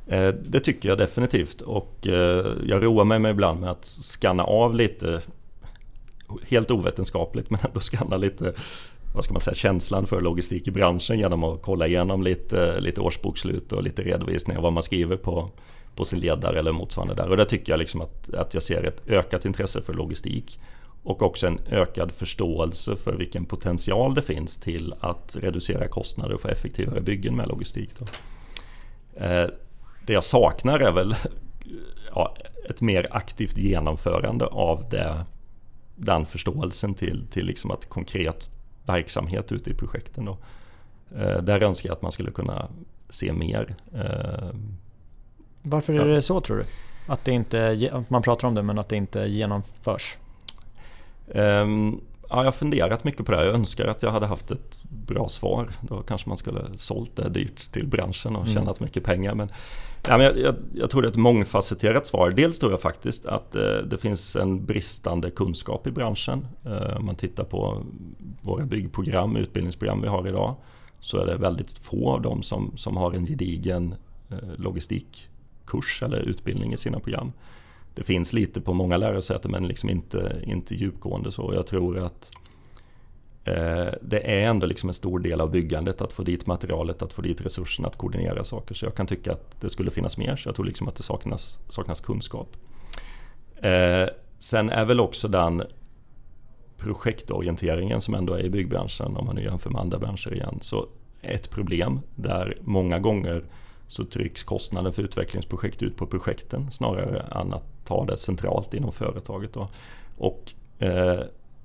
Eh, det tycker jag definitivt och eh, jag roar mig ibland med att skanna av lite helt ovetenskapligt men ändå skanna lite vad ska man säga, känslan för logistik i branschen genom att kolla igenom lite, lite årsbokslut och lite redovisningar vad man skriver på, på sin ledare eller motsvarande där. Och där tycker jag liksom att, att jag ser ett ökat intresse för logistik och också en ökad förståelse för vilken potential det finns till att reducera kostnader och få effektivare byggen med logistik. Då. Eh, det jag saknar är väl ja, ett mer aktivt genomförande av det den förståelsen till, till liksom att konkret verksamhet ute i projekten. Då. Eh, där önskar jag att man skulle kunna se mer. Eh, Varför är det så tror du? Att det inte, man pratar om det men att det inte genomförs? Um, ja, jag har funderat mycket på det. Jag önskar att jag hade haft ett bra svar. Då kanske man skulle sålt det dyrt till branschen och mm. tjänat mycket pengar. Men Ja, men jag, jag, jag, tror det är ett mångfacetterat svar. Dels tror jag faktiskt att eh, det finns en bristande kunskap i branschen. Eh, om man tittar på våra byggprogram, utbildningsprogram vi har idag, så är det väldigt få av dem som, som har en gedigen eh, logistikkurs eller utbildning i sina program. Det finns lite på många lärosäten men liksom inte, inte djupgående så. Jag tror att Eh, Eh, det är ändå liksom en stor del av byggandet att få dit materialet, att få dit resurserna, att koordinera saker. Så jag kan tycka att det skulle finnas mer, så jag tror liksom att det saknas, saknas kunskap. Eh, sen är väl också den projektorienteringen som ändå är i byggbranschen, om man nu jämför med andra branscher igen, så ett problem där många gånger så trycks kostnaden för utvecklingsprojekt ut på projekten snarare än att ta det centralt inom företaget. Då. Och eh,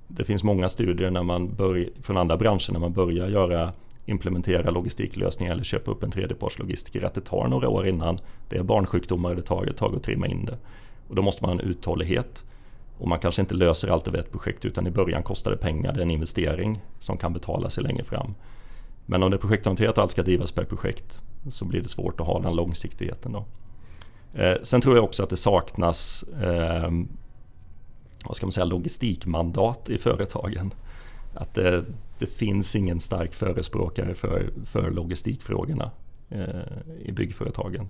det finns många studier när man bör, från andra branscher när man börjar göra implementera logistiklösningar eller köpa upp en tredjepartslogistiker att det tar några år innan det är barnsjukdomar det tar ett tag att trimma in det. Och då måste man ha en uthållighet. Och man kanske inte löser allt över ett projekt utan i början kostar det pengar, det är en investering som kan betala sig längre fram. Men om det är projektorienterat och allt ska drivas per projekt så blir det svårt att ha den långsiktigheten. Då. Eh, sen tror jag också att det saknas eh, vad ska man säga, logistikmandat i företagen. Att det, det finns ingen stark förespråkare för, för logistikfrågorna eh, i byggföretagen.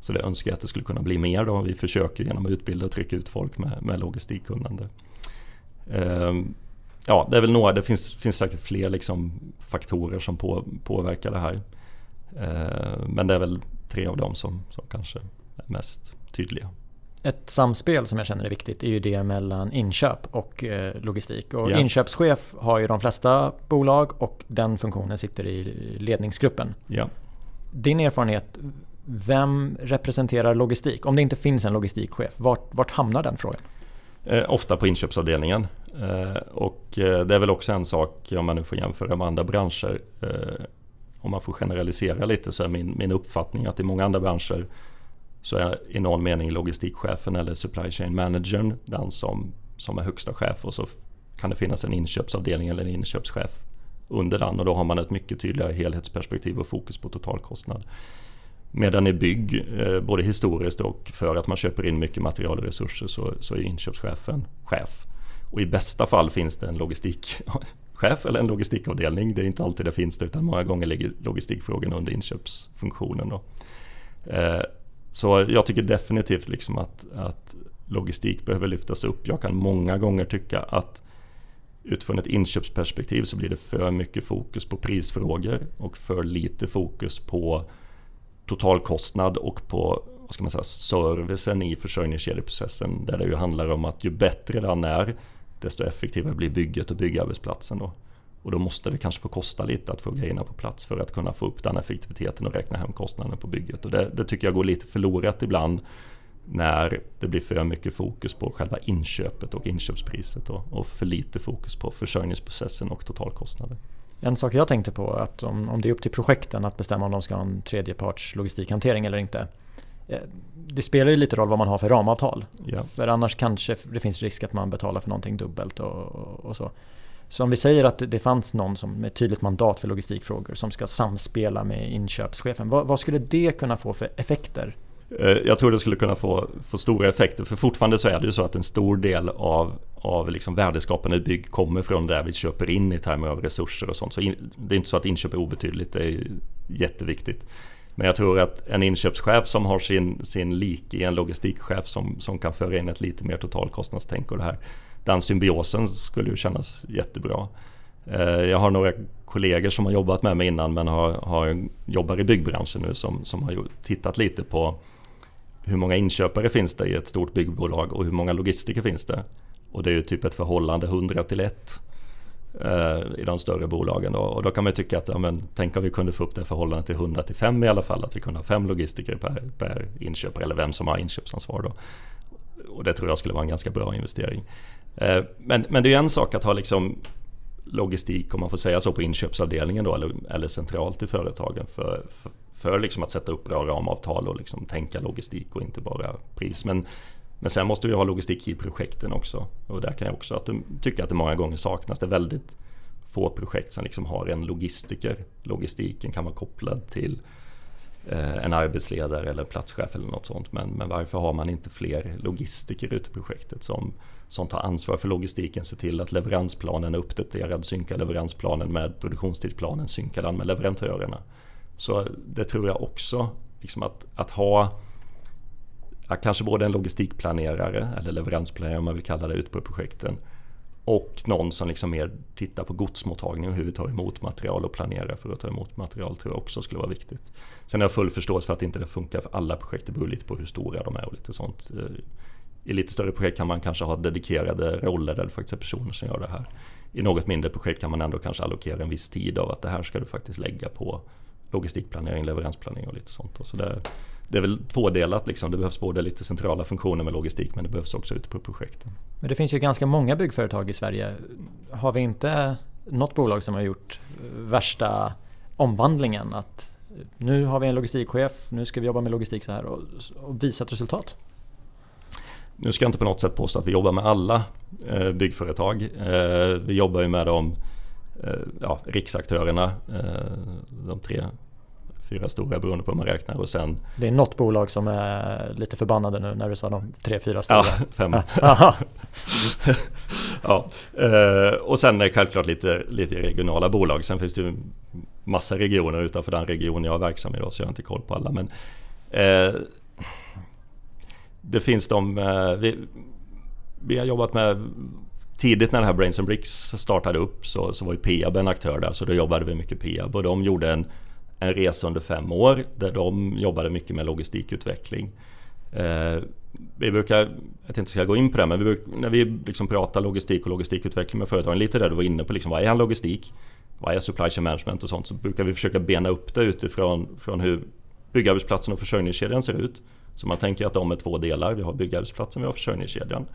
Så det önskar jag att det skulle kunna bli mer då. Vi försöker genom att utbilda och trycka ut folk med, med logistikkunnande. Eh, ja, det är väl några, det finns, finns säkert fler liksom faktorer som på, påverkar det här. Eh, men det är väl tre av dem som, som kanske är mest tydliga. Ett samspel som jag känner är viktigt är ju det mellan inköp och eh, logistik. Och yeah. Inköpschef har ju de flesta bolag och den funktionen sitter i ledningsgruppen. Yeah. Din erfarenhet, vem representerar logistik? Om det inte finns en logistikchef, vart, vart hamnar den frågan? Eh, ofta på inköpsavdelningen. Eh, och eh, det är väl också en sak, om man nu får jämföra med andra branscher, eh, om man får generalisera lite så är min, min uppfattning att i många andra branscher så är i någon mening logistikchefen eller supply chain managern den som, som är högsta chef och så kan det finnas en inköpsavdelning eller en inköpschef under den och då har man ett mycket tydligare helhetsperspektiv och fokus på totalkostnad. Medan i bygg, eh, både historiskt och för att man köper in mycket material och resurser så, så är inköpschefen chef. Och i bästa fall finns det en logistikchef eller en logistikavdelning. Det är inte alltid det finns det utan många gånger ligger logistikfrågorna under inköpsfunktionen. Då. Eh, så jag tycker definitivt liksom att, att logistik behöver lyftas upp. Jag kan många gånger tycka att utifrån ett inköpsperspektiv så blir det för mycket fokus på prisfrågor och för lite fokus på totalkostnad och på vad ska man säga, servicen i försörjningskedjeprocessen. Där det ju handlar om att ju bättre den är desto effektivare blir bygget och byggarbetsplatsen. Då. Och då måste det kanske få kosta lite att få grejerna på plats för att kunna få upp den effektiviteten och räkna hem kostnaden på bygget. Och det, det tycker jag går lite förlorat ibland när det blir för mycket fokus på själva inköpet och inköpspriset och, och för lite fokus på försörjningsprocessen och totalkostnaden. En sak jag tänkte på är att om, om det är upp till projekten att bestämma om de ska ha en tredjeparts logistikhantering eller inte. Eh, det spelar ju lite roll vad man har för ramavtal. Ja. För annars kanske det finns risk att man betalar för någonting dubbelt och, och så. Så om vi säger att det fanns någon som med tydligt mandat för logistikfrågor som ska samspela med inköpschefen. Vad, vad skulle det kunna få för effekter? Eh, jag tror det skulle kunna få, få stora effekter för fortfarande så är det ju så att en stor del av, av liksom värdeskapande bygg kommer från där vi köper in i termer av resurser och sånt. Så in, det är inte så att inköp är obetydligt, det är jätteviktigt. Men jag tror att en inköpschef som har sin, sin lik i en logistikchef som, som kan föra in ett lite mer totalkostnadstänk och det här. Den symbiosen skulle ju kännas jättebra. Eh, jag har några kollegor som har jobbat med mig innan men har, har jobbar i byggbranschen nu som, som har tittat lite på hur många inköpare finns det i ett stort byggbolag och hur många logistiker finns det? Och det är ju typ ett förhållande 100 till 1 eh, i de större bolagen. Då. Och då kan man tycka att ja, men, tänk om vi kunde få upp det förhållandet till 100 till 5 i alla fall. Att vi kunde ha fem logistiker per, per inköpare eller vem som har inköpsansvar. Då. Och det tror jag skulle vara en ganska bra investering. Eh, men, men det är en sak att ha liksom logistik, om man får säga så, på inköpsavdelningen då, eller, eller centralt i företagen för, för, för liksom att sätta upp bra ramavtal och liksom tänka logistik och inte bara pris. Men, men sen måste vi ha logistik i projekten också. Och där kan jag också att, tycka att det många gånger saknas. Det är väldigt få projekt som liksom har en logistiker. Logistiken kan vara kopplad till eh, en arbetsledare eller platschef eller något sånt. Men, men varför har man inte fler logistiker ute i projektet som, som tar ansvar för logistiken, ser till att leveransplanen är uppdaterad, synkar leveransplanen med produktionstidsplanen, synkar den med leverantörerna. Så det tror jag också, liksom att, att ha kanske både en logistikplanerare eller leveransplanerare om man vill kalla det ut på projekten och någon som liksom mer tittar på godsmottagning och hur vi tar emot material och planerar för att ta emot material tror jag också skulle vara viktigt. Sen har jag full förståelse för att inte det funkar för alla projekt. Det beror lite på hur stora de är och lite sånt. I lite större projekt kan man kanske ha dedikerade roller där det faktiskt är personer som gör det här. I något mindre projekt kan man ändå kanske allokera en viss tid av att det här ska du faktiskt lägga på logistikplanering, leveransplanering och lite sånt. Så det, det är väl tvådelat liksom. Det behövs både lite centrala funktioner med logistik men det behövs också ute på projekten. Men det finns ju ganska många byggföretag i Sverige. Har vi inte något bolag som har gjort värsta omvandlingen? Att nu har vi en logistikchef, nu ska vi jobba med logistik så här och, och visa ett resultat? Nu ska jag inte på något sätt påstå att vi jobbar med alla eh, byggföretag. Eh, vi jobbar ju med de eh, ja, riksaktörerna, de tre fyra stora beroende på hur man räknar och sen Det är något bolag som är lite förbannade nu när du sa de tre, fyra stora. Ja, fem. ja. Och sen är det självklart lite, lite regionala bolag. Sen finns det ju massa regioner utanför den region jag är verksam i då, så jag har inte koll på alla. Men det finns de, eh, vi, vi har jobbat med Tidigt när det här Brains and Bricks startade upp så, så var ju Peab en aktör där så då jobbade vi mycket Peab och de gjorde en, en resa under fem år där de jobbade mycket med logistikutveckling. Eh, vi brukar, jag tänkte inte ska gå in på det, men vi bruk, när vi liksom pratar logistik och logistikutveckling med företagen, lite där du var inne på liksom, vad är logistik? Vad är supply chain management och sånt? Så brukar vi försöka bena upp det utifrån från hur byggarbetsplatsen och försörjningskedjan ser ut. Så man tänker att de är två delar. Vi har byggarbetsplatsen, vi har försörjningskedjan.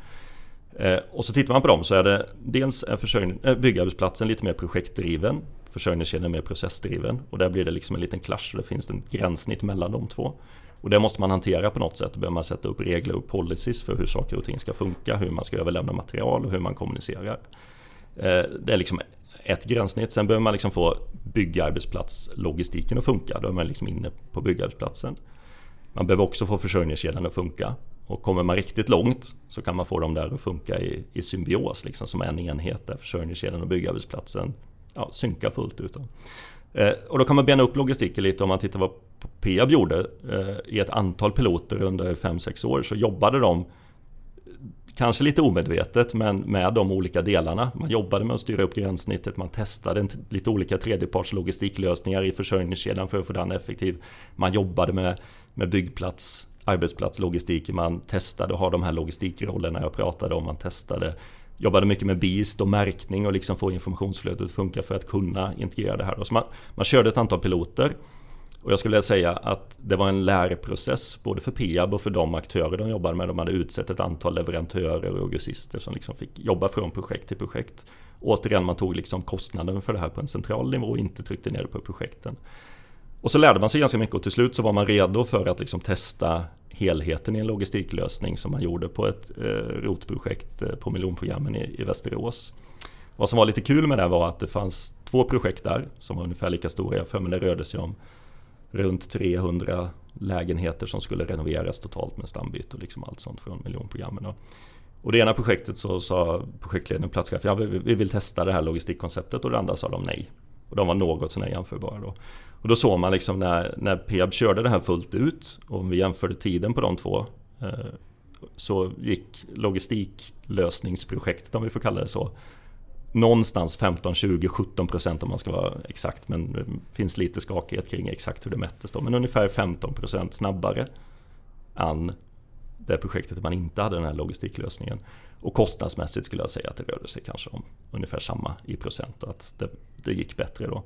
Eh, och så tittar man på dem så är det dels är eh, byggarbetsplatsen lite mer projektdriven. Försörjningskedjan mer processdriven. Och där blir det liksom en liten clash och det finns en gränssnitt mellan de två. Och det måste man hantera på något sätt. Då behöver man sätta upp regler och policies för hur saker och ting ska funka, hur man ska överlämna material och hur man kommunicerar. Eh, det är liksom ett gränssnitt. Sen behöver man liksom få byggarbetsplatslogistiken att funka. Då är man liksom inne på byggarbetsplatsen. Man behöver också få försörjningskedjan att funka. Och kommer man riktigt långt så kan man få dem där att funka i, i symbios, liksom som en enhet där försörjningskedjan och byggarbetsplatsen ja, synkar fullt ut. Eh, och då kan man bena upp logistiken lite om man tittar vad Peab gjorde. Eh, I ett antal piloter under 5-6 år så jobbade de Kanske lite omedvetet men med de olika delarna. Man jobbade med att styra upp gränssnittet, man testade lite olika tredjeparts logistiklösningar i försörjningskedjan för att få den effektiv. Man jobbade med, med byggplats, arbetsplatslogistik, man testade att ha de här logistikrollerna jag pratade om, man testade jobbade mycket med BIST och märkning och liksom få informationsflödet att funka för att kunna integrera det här. Så man, man körde ett antal piloter och jag skulle vilja säga att det var en lärprocess både för Peab och för de aktörer de jobbade med. De hade utsett ett antal leverantörer och grossister som liksom fick jobba från projekt till projekt. Återigen, man tog liksom kostnaden för det här på en central nivå och inte tryckte ner det på projekten. Och så lärde man sig ganska mycket och till slut så var man redo för att liksom testa helheten i en logistiklösning som man gjorde på ett eh, rotprojekt eh, på miljonprogrammen i, i Västerås. Vad som var lite kul med det var att det fanns två projekt där som var ungefär lika stora. Jag för mig det rörde sig om runt 300 lägenheter som skulle renoveras totalt med stambyte och liksom allt sånt från miljonprogrammen. Och det ena projektet så sa projektledningen och platschefen ja vi vill testa det här logistikkonceptet och det andra sa de nej. Och de var något sånär jämförbara då. Och då såg man liksom när, när Peab körde det här fullt ut och om vi jämförde tiden på de två eh, så gick logistiklösningsprojektet, om vi får kalla det så, någonstans 15, 20, 17 procent om man ska vara exakt. Men det finns lite skakighet kring exakt hur det mättes då. Men ungefär 15 procent snabbare än det projektet där man inte hade den här logistiklösningen. Och kostnadsmässigt skulle jag säga att det rörde sig kanske om ungefär samma i procent. Att det, det gick bättre då.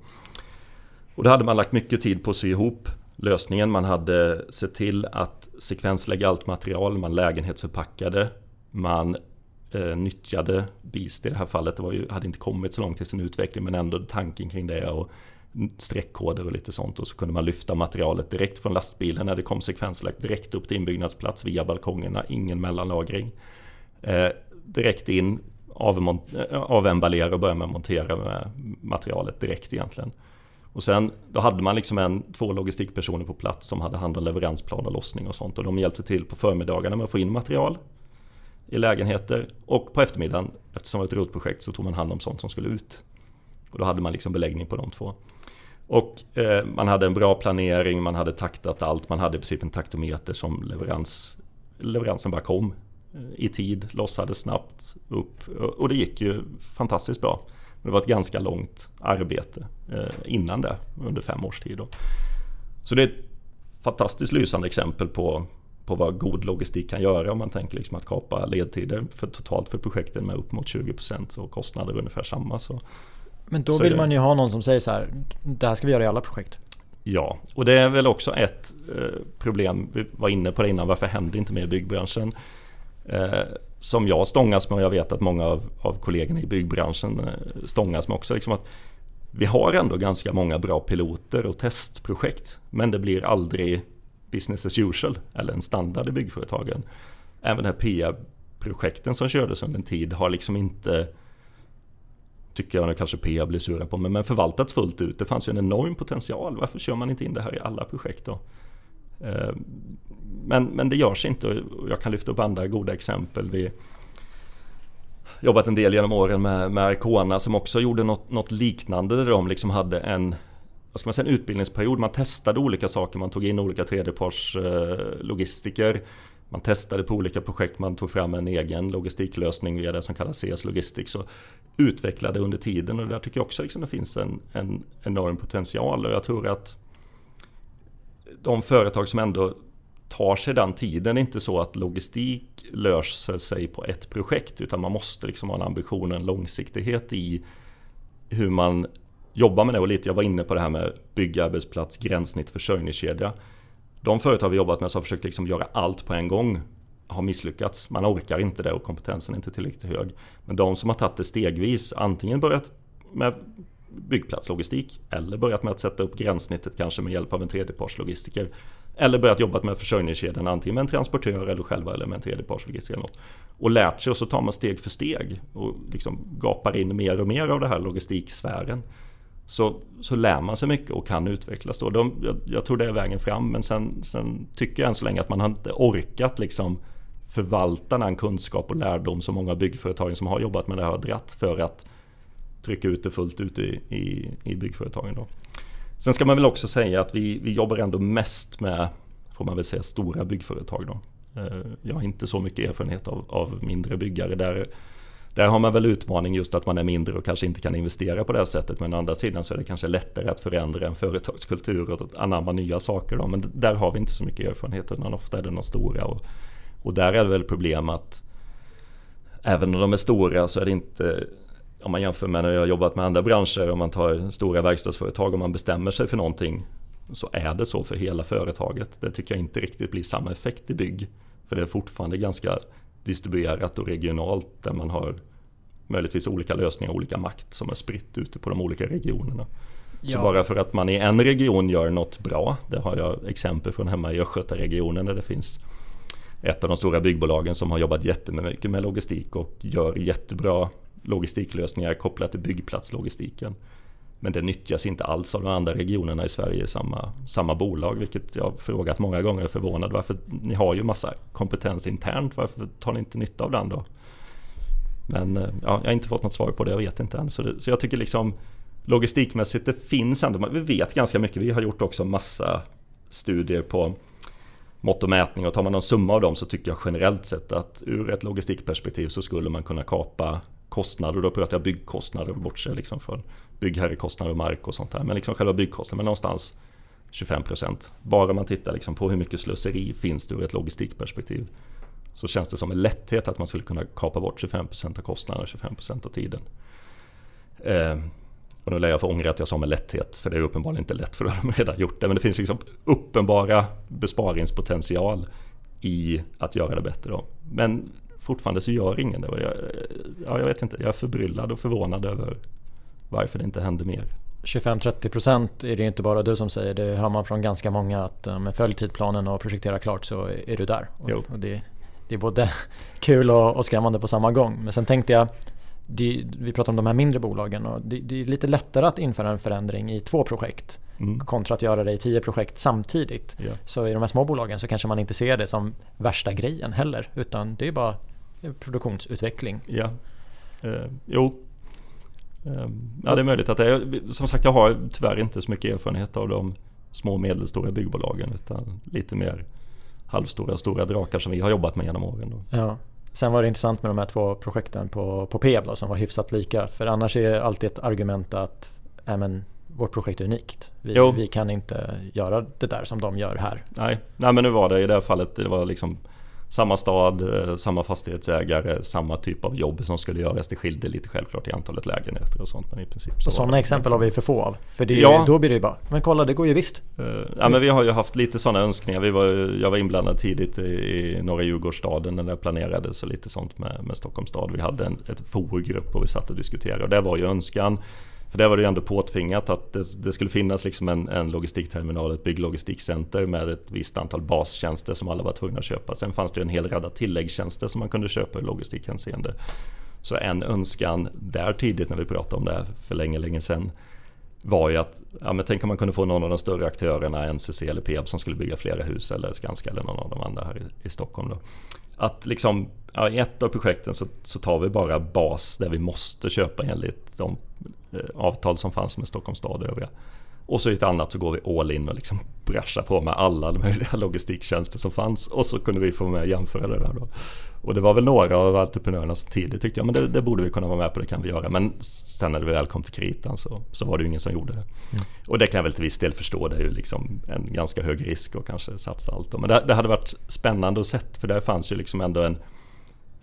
Och då hade man lagt mycket tid på att sy ihop lösningen. Man hade sett till att sekvenslägga allt material, man lägenhetsförpackade, man eh, nyttjade Beast i det här fallet. Det var ju, hade inte kommit så långt i sin utveckling men ändå tanken kring det och streckkoder och lite sånt. Och så kunde man lyfta materialet direkt från lastbilen när det kom sekvenslagt direkt upp till inbyggnadsplats via balkongerna, ingen mellanlagring. Eh, direkt in, eh, avemballera och börja med att montera med materialet direkt egentligen. Och sen då hade man liksom en, två logistikpersoner på plats som hade hand om leveransplan och lossning och sånt. Och de hjälpte till på förmiddagarna med att få in material i lägenheter. Och på eftermiddagen, eftersom det var ett rotprojekt, så tog man hand om sånt som skulle ut. Och då hade man liksom beläggning på de två. Och eh, man hade en bra planering, man hade taktat allt, man hade i princip en taktometer som leverans, leveransen bara kom eh, i tid, lossade snabbt upp. Och det gick ju fantastiskt bra. Det var ett ganska långt arbete eh, innan det, under fem års tid. Då. Så det är ett fantastiskt lysande exempel på, på vad god logistik kan göra om man tänker liksom att kapa ledtider för totalt för projekten med upp mot 20% och kostnader ungefär samma. Så, Men då vill det, man ju ha någon som säger så här, det här ska vi göra i alla projekt. Ja, och det är väl också ett eh, problem, vi var inne på det innan, varför händer inte mer i byggbranschen? Eh, som jag stångas med och jag vet att många av, av kollegorna i byggbranschen eh, stångas med också. Liksom att vi har ändå ganska många bra piloter och testprojekt men det blir aldrig business as usual eller en standard i byggföretagen. Även de här PA-projekten som kördes under en tid har liksom inte tycker jag nu kanske PA blir sura på, men, men förvaltats fullt ut. Det fanns ju en enorm potential. Varför kör man inte in det här i alla projekt då? Eh, men, men det görs inte och jag kan lyfta upp andra goda exempel. Vi jobbat en del genom åren med, med Arcona som också gjorde något, något liknande där de liksom hade en vad ska man säga, en utbildningsperiod. Man testade olika saker, man tog in olika tredjeparts eh, logistiker. Man testade på olika projekt, man tog fram en egen logistiklösning via det som kallas CS Logistics och utvecklade under tiden och där tycker jag också liksom det finns en, en enorm potential och jag tror att de företag som ändå tar sig den tiden. Det är inte så att logistik löser sig på ett projekt utan man måste liksom ha en ambition och en långsiktighet i hur man jobbar med det. Och lite, jag var inne på det här med byggarbetsplats, gränssnitt, försörjningskedja. De företag vi jobbat med som har försökt liksom göra allt på en gång har misslyckats. Man orkar inte det och kompetensen är inte tillräckligt hög. Men de som har tagit det stegvis, antingen börjat med byggplatslogistik eller börjat med att sätta upp gränssnittet kanske med hjälp av en tredjepartslogistiker. Eller börjat jobba med försörjningskedjan antingen med en transportör eller själva eller med en tredjepartslogistiker eller något. Och lärt sig och så tar man steg för steg och liksom gapar in mer och mer av den här logistiksfären. Så, så lär man sig mycket och kan utvecklas då. De, jag, jag, tror det är vägen fram men sen, sen tycker jag än så länge att man har inte orkat liksom förvalta den kunskap och lärdom som många byggföretag som har jobbat med det här har dratt för att trycka ut det fullt ut i, i, i byggföretagen. Då. Sen ska man väl också säga att vi, vi jobbar ändå mest med, får man väl säga, stora byggföretag. Då. Eh, jag har inte så mycket erfarenhet av, av mindre byggare. Där, där har man väl utmaning just att man är mindre och kanske inte kan investera på det här sättet. Men å andra sidan så är det kanske lättare att förändra en företagskultur och anamma nya saker. Då. Men där har vi inte så mycket erfarenhet utan ofta är det de stora. Och, och där är det väl problem att även om de är stora så är det inte om man jämför med när jag har jobbat med andra branscher, om man tar stora verkstadsföretag och man bestämmer sig för någonting så är det så för hela företaget. Det tycker jag inte riktigt blir samma effekt i bygg. För det är fortfarande ganska distribuerat och regionalt där man har möjligtvis olika lösningar och olika makt som är spritt ute på de olika regionerna. Ja. Så bara för att man i en region gör något bra, det har jag exempel från hemma i Östgötaregionen där det finns ett av de stora byggbolagen som har jobbat jättemycket med logistik och gör jättebra logistiklösningar kopplat till byggplatslogistiken. Men det nyttjas inte alls av de andra regionerna i Sverige i samma, samma bolag, vilket jag frågat många gånger och är förvånad. Varför? Ni har ju massa kompetens internt, varför tar ni inte nytta av den då? Men eh, ja, jag har inte fått något svar på det, jag vet inte än. Så, det, så jag tycker liksom logistikmässigt, det finns ändå, vi vet ganska mycket. Vi har gjort också massa studier på mått och mätning och tar man någon summa av dem så tycker jag generellt sett att ur ett logistikperspektiv så skulle man kunna kapa kostnader, då pratar jag byggkostnader, bortse liksom från byggherrekostnader och mark och sånt där. Men liksom själva byggkostnaden, men någonstans 25%. Bara man tittar liksom på hur mycket slöseri finns det ur ett logistikperspektiv. Så känns det som en lätthet att man skulle kunna kapa bort 25% av kostnaderna och 25% av tiden. Eh, och nu lär jag få ångra att jag sa med lätthet, för det är uppenbarligen inte lätt för då har de redan gjort det. Men det finns liksom uppenbara besparingspotential i att göra det bättre. Då. Men fortfarande så gör ingen det. Jag, ja, jag vet inte, jag är förbryllad och förvånad över varför det inte händer mer. 25-30% är det inte bara du som säger, det hör man från ganska många att med följ tidplanen och projektera klart så är du där. Och, och det, det, är både kul och, och, skrämmande på samma gång. Men sen tänkte jag, det, vi pratar om de här mindre bolagen och det, det, är lite lättare att införa en förändring i två projekt mm. kontra att göra det i tio projekt samtidigt. Yeah. Så i de här små bolagen så kanske man inte ser det som värsta grejen heller utan det är bara produktionsutveckling. Ja, eh, jo. Eh, ja, det är möjligt att det är. Som sagt, jag har tyvärr inte så mycket erfarenhet av de små och medelstora byggbolagen utan lite mer halvstora och stora drakar som vi har jobbat med genom åren. Då. Ja. Sen var det intressant med de här två projekten på, på Peab då, som var hyfsat lika. För annars är alltid ett argument att äh, men, vårt projekt är unikt. Vi, vi, kan inte göra det där som de gör här. Nej, Nej men nu var det i det här fallet, det var liksom samma stad, eh, samma fastighetsägare, samma typ av jobb som skulle göras. Det skilde lite självklart i antalet lägenheter och sånt. Men i princip så och sådana exempel har vi för få av. För det, ja. då blir det ju bara, men kolla det går ju visst. Uh, ja men vi har ju haft lite sådana önskningar. Vi var, jag var inblandad tidigt i, norra Djurgårdsstaden när det planerades och lite sånt med, med Stockholms stad. Vi hade en ett FOR-grupp och vi satt och diskuterade och det var ju önskan för där var det ju ändå påtvingat att det, det skulle finnas liksom en, en logistikterminal, ett bygglogistikcenter med ett visst antal bastjänster som alla var tvungna att köpa. Sen fanns det ju en hel radda tilläggstjänster som man kunde köpa i logistikhänseende. Så en önskan där tidigt när vi pratade om det här för länge, länge sedan var ju att, ja men tänk om man kunde få någon av de större aktörerna, NCC eller Peab som skulle bygga flera hus eller Skanska eller någon av de andra här i, i Stockholm då. Att liksom, ja, i ett av projekten så, så tar vi bara bas där vi måste köpa enligt de eh, avtal som fanns med Stockholms stad och övriga. Och så i ett annat så går vi all in och liksom brashar på med alla möjliga logistiktjänster som fanns. Och så kunde vi få med och jämföra det där då. Och det var väl några av entreprenörerna som tidigt tyckte ja, men det, det, borde vi kunna vara med på, det kan vi göra. Men sen när det väl kom till kritan så, så var det ju ingen som gjorde det. Mm. Och det kan jag väl till viss del förstå, det är ju liksom en ganska hög risk att kanske satsa allt. Då. Men det, det hade varit spännande att se, för där fanns ju liksom ändå en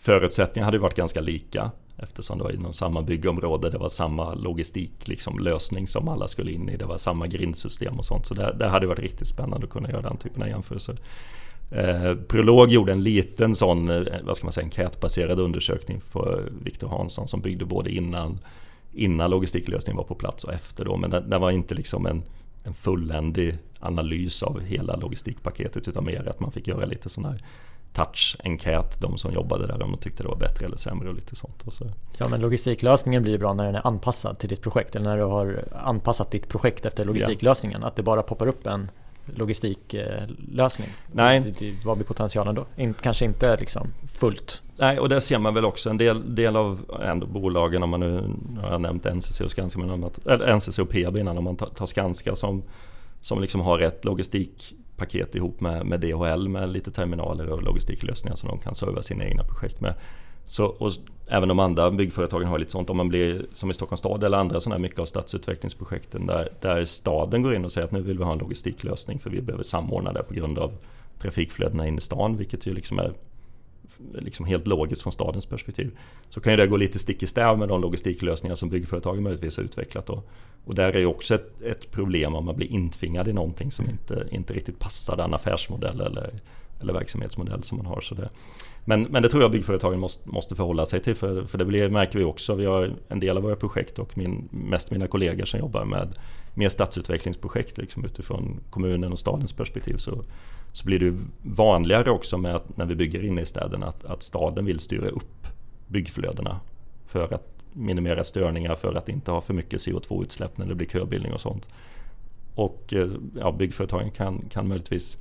Förutsättningarna hade ju varit ganska lika eftersom det var inom samma byggområde. Det var samma logistik liksom, lösning som alla skulle in i. Det var samma grindsystem och sånt. Så det, det hade varit riktigt spännande att kunna göra den typen av jämförelser. Eh, Prolog gjorde en liten sån, eh, vad ska man säga, enkätbaserad undersökning för Viktor Hansson som byggde både innan, innan logistiklösningen var på plats och efter då. Men det, det var inte liksom en, en fulländig analys av hela logistikpaketet utan mer att man fick göra lite sån här touch-enkät, de som jobbade där, om de tyckte det var bättre eller sämre och lite sånt. Och så. Ja men logistiklösningen blir bra när den är anpassad till ditt projekt eller när du har anpassat ditt projekt efter logistiklösningen. Ja. Att det bara poppar upp en logistiklösning? Nej. Vad blir potentialen då? In, kanske inte liksom fullt? Nej, och där ser man väl också en del, del av ändå bolagen, om man nu har nämnt NCC och Skanska, men att, eller NCC och Peab innan, om man tar, tar Skanska som, som liksom har ett paket ihop med, med DHL med lite terminaler och logistiklösningar som de kan serva sina egna projekt med. Så, och även de andra byggföretagen har lite sånt. Om man blir som i Stockholms stad eller andra sådana här mycket av stadsutvecklingsprojekten där, där staden går in och säger att nu vill vi ha en logistiklösning för vi behöver samordna det på grund av trafikflödena in i stan, vilket ju liksom är liksom helt logiskt från stadens perspektiv. Så kan ju det gå lite stick i stäv med de logistiklösningar som byggföretagen möjligtvis har utvecklat. Då. Och där är ju också ett, ett, problem om man blir intvingad i någonting som inte, inte riktigt passar den affärsmodell eller, eller verksamhetsmodell som man har. Så det, men, men det tror jag byggföretagen måste, måste förhålla sig till för, för det blir, märker vi också. Vi har en del av våra projekt och min, mest mina kollegor som jobbar med mer stadsutvecklingsprojekt liksom utifrån kommunen och stadens perspektiv. Så, så blir det vanligare också med att när vi bygger inne i städerna att, att staden vill styra upp byggflödena för att minimera störningar, för att inte ha för mycket CO2-utsläpp när det blir köbildning och sånt. Och eh, ja, byggföretagen kan, kan möjligtvis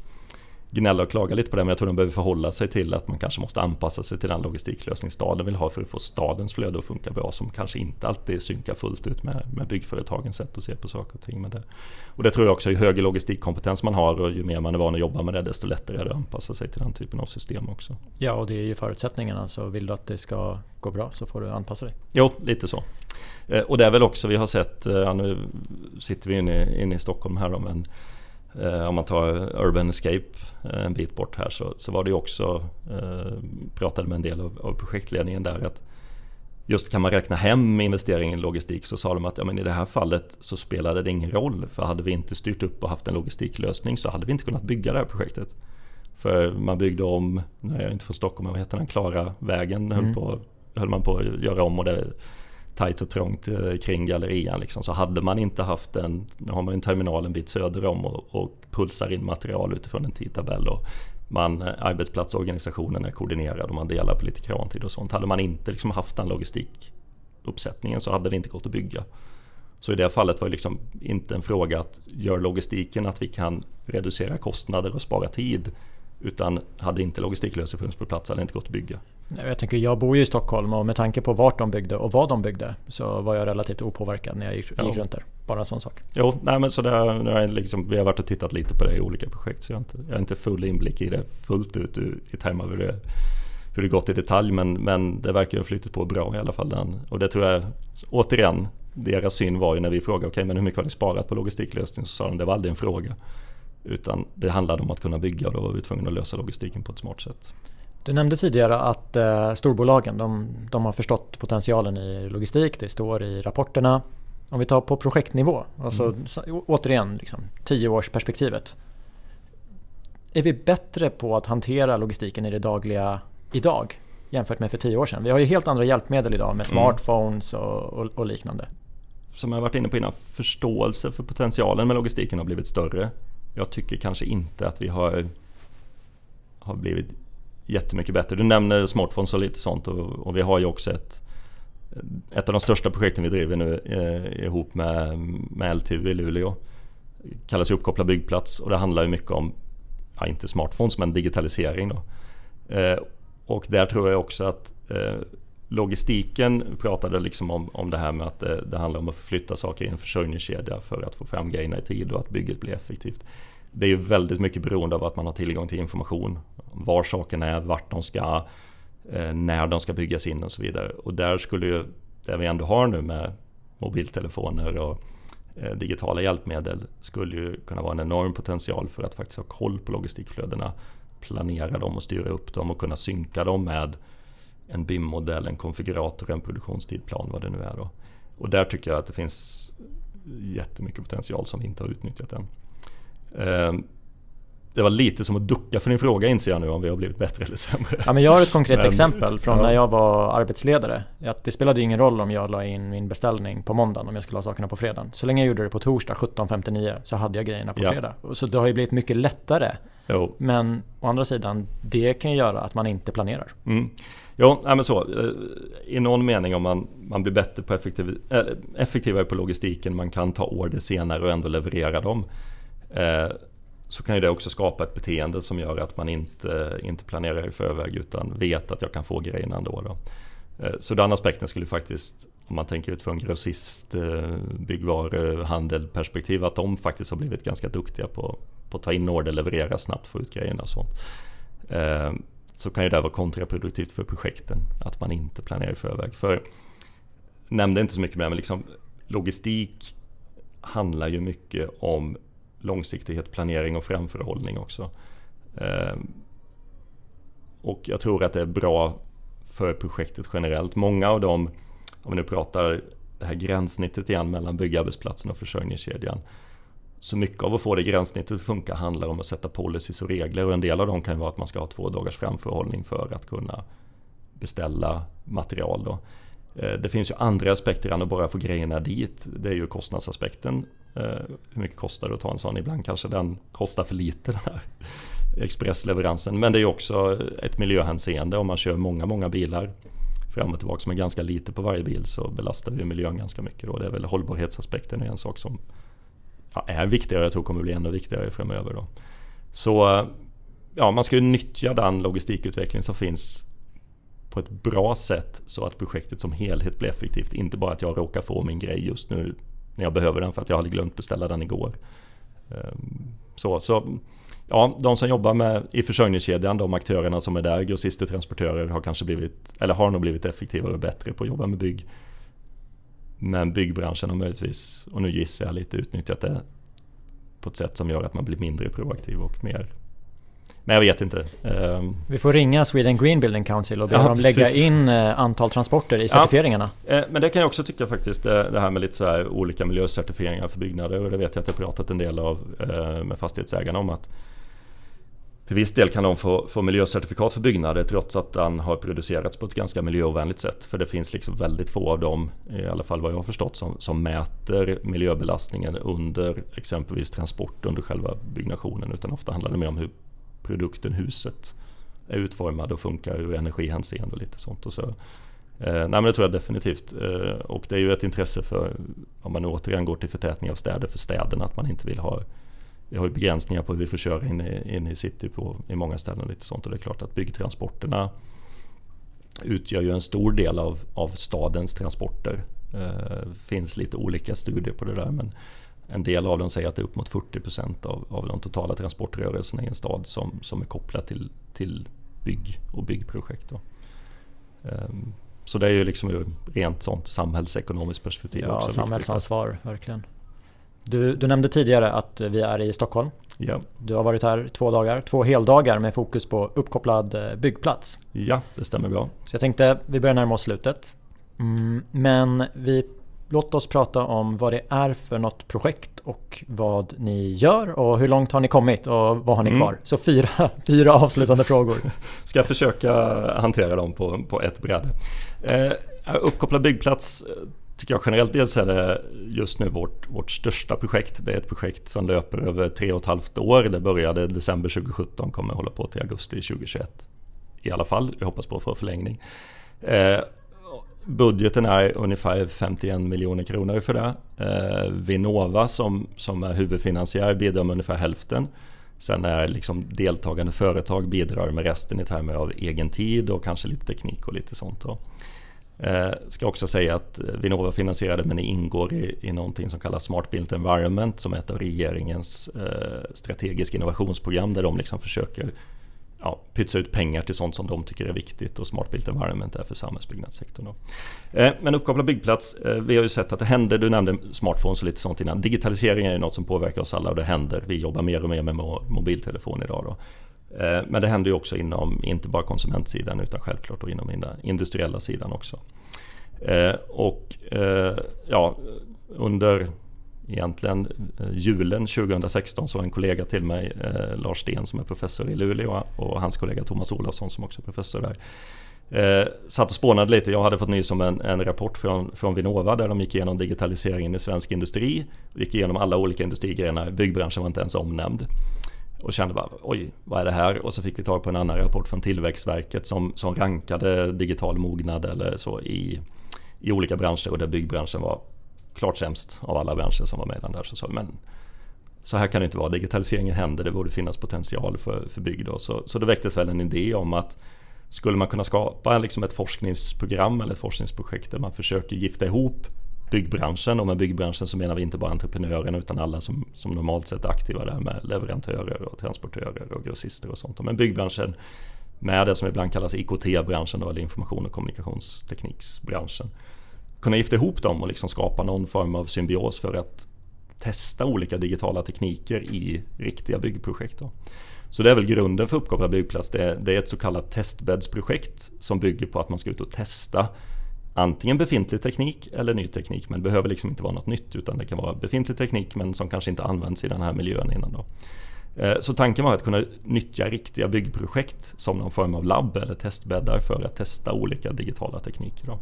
gnälla och klaga lite på det men jag tror de behöver förhålla sig till att man kanske måste anpassa sig till den logistiklösning staden vill ha för att få stadens flöde att funka bra som kanske inte alltid synkar fullt ut med, med byggföretagens sätt att se på saker och ting. Med det. Och det tror jag också, ju högre logistikkompetens man har och ju mer man är van att jobba med det desto lättare är det att anpassa sig till den typen av system också. Ja och det är ju förutsättningarna så vill du att det ska gå bra så får du anpassa dig. Jo, lite så. Eh, och det är väl också vi har sett, eh, ja, nu sitter vi inne, inne i Stockholm här då, men om man tar Urban Escape eh, en bit bort här så, så var det också, eh, pratade med en del av, av, projektledningen där att just kan man räkna hem investeringen i logistik så sa de att ja, men i det här fallet så spelade det ingen roll för hade vi inte styrt upp och haft en logistiklösning så hade vi inte kunnat bygga det här projektet. För man byggde om, nu är jag inte från Stockholm, men vad heter den, Klara vägen mm. höll, på, höll man på att göra om och det tajt och trångt eh, kring gallerian. Liksom. Så hade man inte haft en, nu har man en terminal en bit söder om och, och pulsar in material utifrån en tidtabell. Och man, eh, arbetsplatsorganisationen är koordinerad och man delar på lite krantid och sånt. Hade man inte liksom haft den logistikuppsättningen så hade det inte gått att bygga. Så i det fallet var det liksom inte en fråga att gör logistiken att vi kan reducera kostnader och spara tid. Utan hade inte logistiklösningen funnits på plats hade det inte gått att bygga. Jag tänker, jag bor ju i Stockholm och med tanke på vart de byggde och vad de byggde så var jag relativt opåverkad när jag gick, gick runt där. Bara en sån sak. Jo, nej men så där, nu har liksom, vi har varit och tittat lite på det i olika projekt så jag har inte, jag har inte full inblick i det fullt ut i termer av hur det, hur det gått i detalj men, men det verkar ju ha flyttat på bra i alla fall. Den. Och det tror jag, återigen, deras syn var ju när vi frågade okay, men hur mycket har ni sparat på logistiklösning så sa de det var aldrig en fråga. Utan det handlade om att kunna bygga och då var vi tvungna att lösa logistiken på ett smart sätt. Du nämnde tidigare att eh, storbolagen de, de, har förstått potentialen i logistik. Det står i rapporterna. Om vi tar på projektnivå, alltså mm. återigen liksom, tioårsperspektivet. Är vi bättre på att hantera logistiken i det dagliga idag jämfört med för tio år sedan? Vi har ju helt andra hjälpmedel idag med mm. smartphones och, och, och liknande. Som jag varit inne på innan, förståelse för potentialen med logistiken har blivit större. Jag tycker kanske inte att vi har, har blivit jättemycket bättre. Du nämner smartphones och lite sånt och, och vi har ju också ett ett av de största projekten vi driver nu eh, ihop med, med LTU i Luleå kallas ju byggplats och det handlar ju mycket om, ja, inte smartphones men digitalisering då. Eh, och där tror jag också att eh, logistiken pratade liksom om, om det här med att det, det handlar om att förflytta saker i en försörjningskedja för att få fram grejerna i tid och att bygget blir effektivt. Det är ju väldigt mycket beroende av att man har tillgång till information. Var sakerna är, vart de ska, eh, när de ska byggas in och så vidare. Och där skulle ju, det vi ändå har nu med mobiltelefoner och eh, digitala hjälpmedel skulle ju kunna vara en enorm potential för att faktiskt ha koll på logistikflödena, planera dem och styra upp dem och kunna synka dem med en BIM-modell, en konfigurator, en produktionstidplan, vad det nu är. Då. Och där tycker jag att det finns jättemycket potential som vi inte har utnyttjat än. Ehm, det var lite som att ducka för din fråga inser jag nu om vi har blivit bättre eller sämre. Ja, men jag har ett konkret men, exempel från ja. när jag var arbetsledare. Att det spelade ingen roll om jag la in min beställning på måndagen om jag skulle ha sakerna på fredagen. Så länge jag gjorde det på torsdag 17.59 så hade jag grejerna på ja. fredag. Så det har ju blivit mycket lättare. Jo. Men å andra sidan, det kan ju göra att man inte planerar. Mm. Jo, men så. Eh, I någon mening om man, man blir bättre på effektiv, äh, effektivare på logistiken, man kan ta order senare och ändå leverera dem. Eh, så kan ju det också skapa ett beteende som gör att man inte, inte planerar i förväg utan vet att jag kan få grejerna ändå. Då. Eh, så den aspekten skulle faktiskt, om man tänker utifrån grossist, eh, byggvaruhandel perspektiv, att de faktiskt har blivit ganska duktiga på, på att ta in order, leverera snabbt, få ut grejerna och sånt. Så kan ju det vara kontraproduktivt för projekten, att man inte planerar i förväg. För, nämnde inte så mycket mer, men liksom, logistik handlar ju mycket om långsiktighet, planering och framförhållning också. Eh, och jag tror att det är bra för projektet generellt. Många av dem, om vi nu pratar det här gränssnittet igen mellan byggarbetsplatsen och försörjningskedjan. Så mycket av att få det gränssnittet att funka handlar om att sätta policies och regler och en del av dem kan vara att man ska ha två dagars framförhållning för att kunna beställa material. Då. Eh, det finns ju andra aspekter än att bara få grejerna dit. Det är ju kostnadsaspekten. Eh, hur mycket kostar det att ta en sån? Ibland kanske den kostar för lite den här expressleveransen. Men det är också ett miljöhänseende om man kör många, många bilar fram och tillbaka med ganska lite på varje bil så belastar vi miljön ganska mycket. Då. Det är väl hållbarhetsaspekten är en sak som är viktigare och jag tror kommer bli ännu viktigare framöver. Då. Så eh, ja, man ska ju nyttja den logistikutveckling som finns på ett bra sätt så att projektet som helhet blir effektivt. Inte bara att jag råkar få min grej just nu när jag behöver den för att jag hade glömt beställa den igår. Ehm, så, så ja, de som jobbar med, i försörjningskedjan, de aktörerna som är där, grossister, transportörer, har kanske blivit, eller har nog blivit effektivare och bättre på att jobba med bygg. Men byggbranschen har möjligtvis, och nu gissar jag lite, utnyttjat det på ett sätt som gör att man blir mindre proaktiv och mer men jag vet inte. Ehm. Vi får ringa Sweden Green Building Council och be ja, dem lägga in eh, antal transporter i certifieringarna. Ja, eh, men det kan jag också tycka faktiskt, eh, det här med lite så här olika miljöcertifieringar för byggnader. Och det vet jag att jag pratat en del av med fastighetsägarna om att till viss del kan de få, få miljöcertifikat för byggnader trots att den har producerats på ett ganska miljöovänligt sätt. För det finns liksom väldigt få av dem, i alla fall vad jag har förstått, som, som mäter miljöbelastningen under exempelvis transport under själva byggnationen. Utan ofta handlar det mer om hur produkten, huset, är utformad och funkar ur energihänseende och lite sånt. Och så. Eh, nej men det tror jag definitivt. Eh, och det är ju ett intresse för, om man återigen går till förtätning av städer, för städerna att man inte vill ha vi har ju begränsningar på hur vi får köra in i, in i city på, i många ställen. Och lite sånt. Och det är klart att byggtransporterna utgör ju en stor del av, av stadens transporter. Det eh, finns lite olika studier på det där men en del av dem säger att det är upp mot 40% av, av de totala transportrörelserna i en stad som, som är kopplat till, till bygg och byggprojekt. Då. Um, så det är ju liksom ur rent sånt samhällsekonomiskt perspektiv. Ja, samhällsansvar, verkligen. Du, du nämnde tidigare att vi är i Stockholm. Ja. Du har varit här två dagar, två heldagar med fokus på uppkopplad eh, byggplats. Ja, det stämmer bra. Så jag tänkte vi börjar närma oss slutet. Mm, men vi, låt oss prata om vad det är för något projekt och vad ni gör och hur långt har ni kommit och vad har ni mm. kvar? Så fyra, fyra avslutande frågor. Ska försöka hantera dem på, på ett bräde. Eh, uppkopplad byggplats tycker jag generellt dels är det just nu vårt, vårt största projekt. Det är ett projekt som löper över tre och ett halvt år. Det började december 2017, kommer hålla på till augusti 2021. I alla fall, jag hoppas på att få förlängning. Eh, budgeten är ungefär 51 miljoner kronor för det. Eh, Vinnova som, som är huvudfinansiär bidrar med ungefär hälften. Sen är liksom deltagande företag bidrar med resten i termer av egen tid och kanske lite teknik och lite sånt. Då. Eh, ska också säga att Vinnova finansierade men ingår i, i någonting som kallas Smart Built Environment som är ett av regeringens eh, strategiska innovationsprogram där de liksom försöker ja, pytsa ut pengar till sånt som de tycker är viktigt och Smart Built Environment är för samhällsbyggnadssektorn. Eh, men uppkopplad byggplats, eh, vi har ju sett att det händer, du nämnde smartphones och lite sånt innan. Digitalisering är ju något som påverkar oss alla och det händer. Vi jobbar mer och mer med mobiltelefon idag. Då. Eh, men det händer ju också inom, inte bara konsumentsidan utan självklart och inom den industriella sidan också. Eh, och eh, ja, under egentligen eh, julen 2016 så var en kollega till mig, eh, Lars Sten som är professor i Luleå och hans kollega Thomas Olofsson som också är professor där. Eh, satt och spånade lite. Jag hade fått nys om en, en, rapport från, från Vinnova där de gick igenom digitaliseringen i svensk industri. Gick igenom alla olika industrigrenar. Byggbranschen var inte ens omnämnd. Och kände bara oj, vad är det här? Och så fick vi tag på en annan rapport från Tillväxtverket som, som rankade digital mognad eller så i, i olika branscher och där byggbranschen var klart sämst av alla branscher som var med i den där. Så sa vi, men så här kan det inte vara, digitaliseringen händer, det borde finnas potential för, för bygg. Då. Så, så det väcktes väl en idé om att skulle man kunna skapa liksom ett forskningsprogram eller ett forskningsprojekt där man försöker gifta ihop byggbranschen och med byggbranschen så menar vi inte bara entreprenörerna utan alla som, som normalt sett är aktiva där med leverantörer och transportörer och grossister och sånt. Men byggbranschen med det som ibland kallas IKT-branschen eller information och kommunikationstekniksbranschen. Kunna gifta ihop dem och liksom skapa någon form av symbios för att testa olika digitala tekniker i riktiga byggprojekt. Då. Så det är väl grunden för uppkopplad byggplats. Det är, det är ett så kallat testbäddsprojekt som bygger på att man ska ut och testa antingen befintlig teknik eller ny teknik. Men det behöver liksom inte vara något nytt utan det kan vara befintlig teknik men som kanske inte används i den här miljön innan. Då. Eh, så tanken var att kunna nyttja riktiga byggprojekt som någon form av labb eller testbäddar för att testa olika digitala tekniker. Då.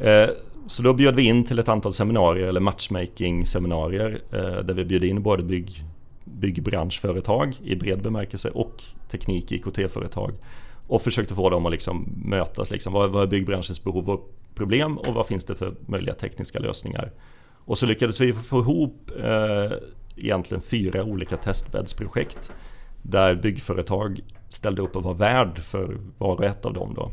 Eh, så då bjöd vi in till ett antal seminarier eller matchmaking-seminarier eh, där vi bjöd in både bygg, byggbranschföretag i bred bemärkelse och teknik IKT-företag och försökte få dem att liksom mötas. Liksom. Vad, vad är byggbranschens behov och problem och vad finns det för möjliga tekniska lösningar? Och så lyckades vi få ihop eh, egentligen fyra olika testbäddsprojekt där byggföretag ställde upp och var värd för var och ett av dem. Då.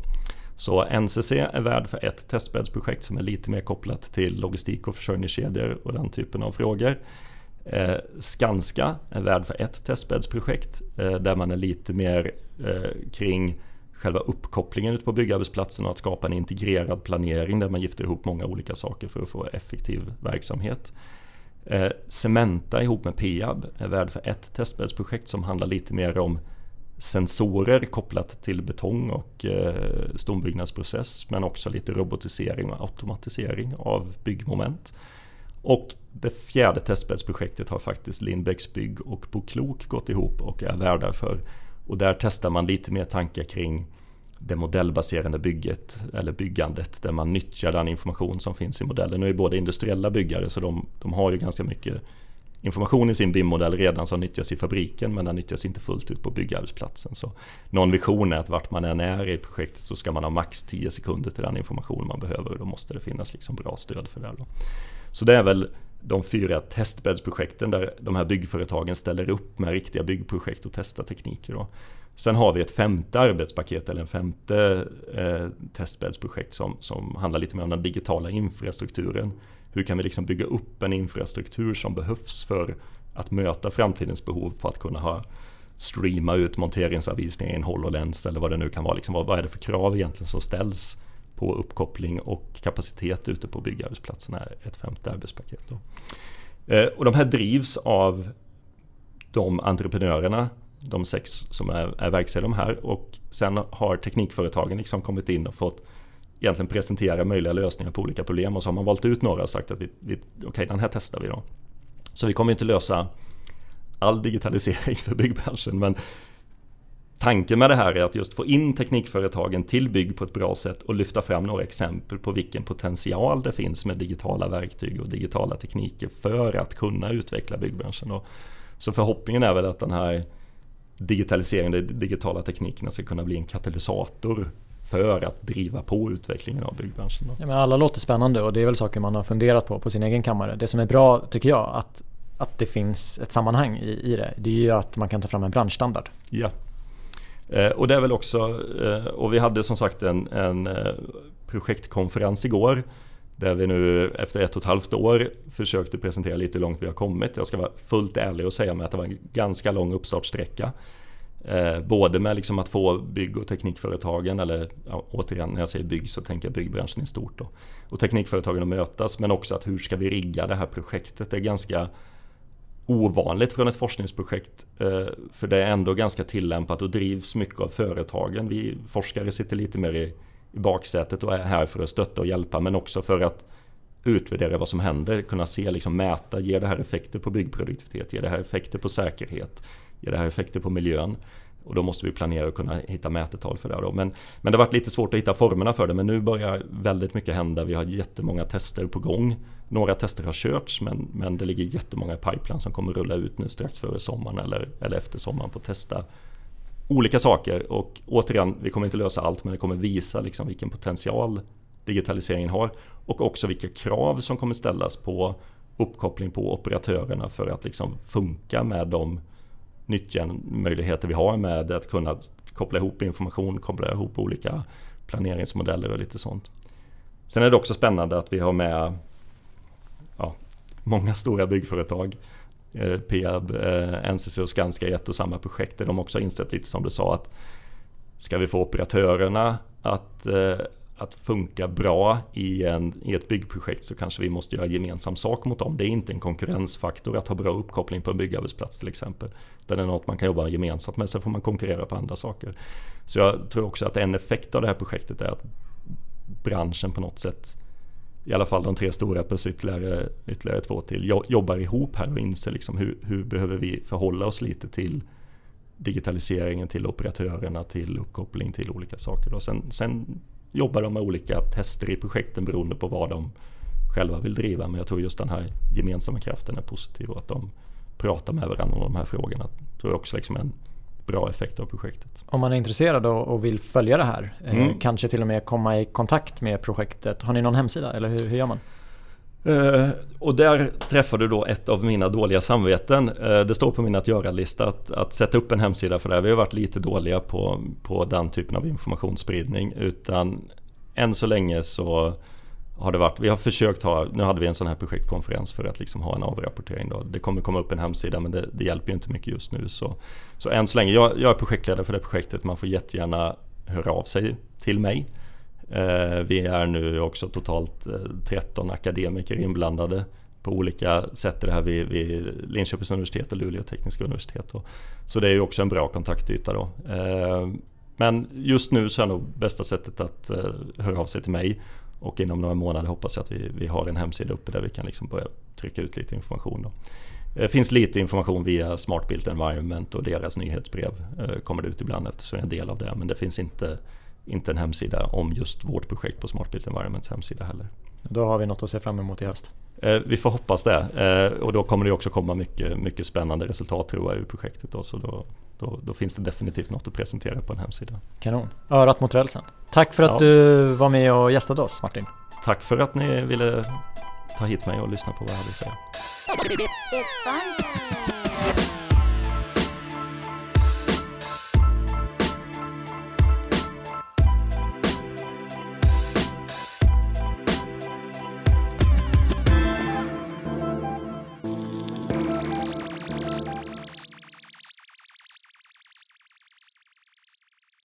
Så NCC är värd för ett testbäddsprojekt som är lite mer kopplat till logistik och försörjningskedjor och den typen av frågor. Eh, Skanska är värd för ett testbäddsprojekt eh, där man är lite mer eh, kring själva uppkopplingen ute på byggarbetsplatsen och att skapa en integrerad planering där man gifter ihop många olika saker för att få effektiv verksamhet. Eh, Cementa ihop med Peab är värd för ett testbäddsprojekt som handlar lite mer om sensorer kopplat till betong och eh, stombyggnadsprocess men också lite robotisering och automatisering av byggmoment. Och det fjärde testbäddsprojektet har faktiskt Lindbäcks bygg och Boklok gått ihop och är värdar för. Och där testar man lite mer tankar kring det modellbaserade bygget eller byggandet där man nyttjar den information som finns i modellen. Nu är båda industriella byggare så de, de har ju ganska mycket information i sin BIM-modell redan som nyttjas i fabriken men den nyttjas inte fullt ut på byggarbetsplatsen. Så någon vision är att vart man än är i projektet så ska man ha max 10 sekunder till den information man behöver och då måste det finnas liksom bra stöd för det. Då. Så det är väl de fyra testbäddsprojekten där de här byggföretagen ställer upp med riktiga byggprojekt och testar tekniker. Då. Sen har vi ett femte arbetspaket eller en femte eh, testbäddsprojekt som, som handlar lite mer om den digitala infrastrukturen. Hur kan vi liksom bygga upp en infrastruktur som behövs för att möta framtidens behov på att kunna ha streama ut monteringsanvisningar i en HoloLens eller vad det nu kan vara. Liksom, vad är det för krav egentligen som ställs på uppkoppling och kapacitet ute på byggarbetsplatserna? Ett femte arbetspaket. Då. Eh, och de här drivs av de entreprenörerna, de sex som är, är verksamma här och sen har teknikföretagen liksom kommit in och fått egentligen presentera möjliga lösningar på olika problem och så har man valt ut några och sagt att vi, vi, okej okay, den här testar vi då. Så vi kommer inte lösa all digitalisering för byggbranschen men tanken med det här är att just få in teknikföretagen till bygg på ett bra sätt och lyfta fram några exempel på vilken potential det finns med digitala verktyg och digitala tekniker för att kunna utveckla byggbranschen. Och så förhoppningen är väl att den här digitaliseringen, de digitala teknikerna ska kunna bli en katalysator för att driva på utvecklingen av byggbranschen. Ja, men alla låter spännande och det är väl saker man har funderat på på sin egen kammare. Det som är bra tycker jag att, att det finns ett sammanhang i, i det. Det är ju att man kan ta fram en branschstandard. Ja. Eh, och det är väl också, eh, och vi hade som sagt en, en eh, projektkonferens igår där vi nu efter ett och ett halvt år försökte presentera lite hur långt vi har kommit. Jag ska vara fullt ärlig och säga med att det var en ganska lång uppstartsträcka. Eh, både med liksom att få bygg och teknikföretagen, eller ja, återigen när jag säger bygg så tänker jag byggbranschen i stort då. Och teknikföretagen att mötas, men också att hur ska vi rigga det här projektet? Det är ganska ovanligt från ett forskningsprojekt, eh, för det är ändå ganska tillämpat och drivs mycket av företagen. Vi forskare sitter lite mer i, i baksätet och är här för att stötta och hjälpa, men också för att utvärdera vad som händer, kunna se, liksom mäta, ger det här effekter på byggproduktivitet, ger det här effekter på säkerhet, ger det här effekter på miljön? Och då måste vi planera och kunna hitta mätetal för det. Då. Men, men det har varit lite svårt att hitta formerna för det. Men nu börjar väldigt mycket hända. Vi har jättemånga tester på gång. Några tester har körts men, men det ligger jättemånga pipeline som kommer rulla ut nu strax före sommaren eller, eller efter sommaren på att testa olika saker. Och återigen, vi kommer inte lösa allt men det kommer visa liksom vilken potential digitaliseringen har. Och också vilka krav som kommer ställas på uppkoppling på operatörerna för att liksom funka med de nyttjandemöjligheter vi har med att kunna koppla ihop information, koppla ihop olika planeringsmodeller och lite sånt. Sen är det också spännande att vi har med ja, många stora byggföretag. Eh, Peab, eh, NCC och Skanska i ett och samma projekt där de också har insett lite som du sa att ska vi få operatörerna att, eh, att funka bra i, en, i ett byggprojekt så kanske vi måste göra gemensam sak mot dem. Det är inte en konkurrensfaktor att ha bra uppkoppling på en byggarbetsplats till exempel. Det är något man kan jobba gemensamt med, sen får man konkurrera på andra saker. Så jag tror också att en effekt av det här projektet är att branschen på något sätt i alla fall de tre stora plus ytterligare, ytterligare två till jobbar ihop här och inser liksom hur, hur behöver vi förhålla oss lite till digitaliseringen, till operatörerna, till uppkoppling till olika saker. Och sen, sen jobbar de med olika tester i projekten beroende på vad de själva vill driva. Men jag tror just den här gemensamma kraften är positiv och att de pratar med varandra om de här frågorna. Jag tror också liksom en bra effekt av projektet. Om man är intresserad och vill följa det här, eh, mm. kanske till och med komma i kontakt med projektet. Har ni någon hemsida eller hur, hur gör man? Uh, och där träffar du då ett av mina dåliga samveten. Uh, det står på min att göra-lista att, att, sätta upp en hemsida för det här. Vi har varit lite dåliga på, på den typen av informationsspridning. Utan än så länge så har det varit, vi har försökt ha, nu hade vi en sån här projektkonferens för att liksom ha en avrapportering. Då. Det kommer komma upp en hemsida men det, det hjälper ju inte mycket just nu. Så, så än så länge, jag, jag är projektledare för det projektet. Man får jättegärna höra av sig till mig. Eh, vi är nu också totalt eh, 13 akademiker inblandade på olika sätt i det här vid, vid Linköpings universitet och Luleå tekniska universitet. Så det är ju också en bra kontaktyta då. Eh, men just nu så är nog bästa sättet att höra av sig till mig och inom några månader hoppas jag att vi, vi har en hemsida uppe där vi kan liksom börja trycka ut lite information. Då. Det finns lite information via Smart Built Environment och deras nyhetsbrev kommer det ut ibland eftersom jag är en del av det. Men det finns inte inte en hemsida om just vårt projekt på Smart Built Environments hemsida heller. Då har vi något att se fram emot i höst. Eh, vi får hoppas det. Eh, och då kommer det också komma mycket, mycket spännande resultat tror jag ur projektet. Då, så då, då, då, finns det definitivt något att presentera på en hemsida. Kanon. Örat mot rälsen. Tack för att ja. du var med och gästade oss Martin. Tack för att ni ville ta hit mig och lyssna på vad jag hade att säga.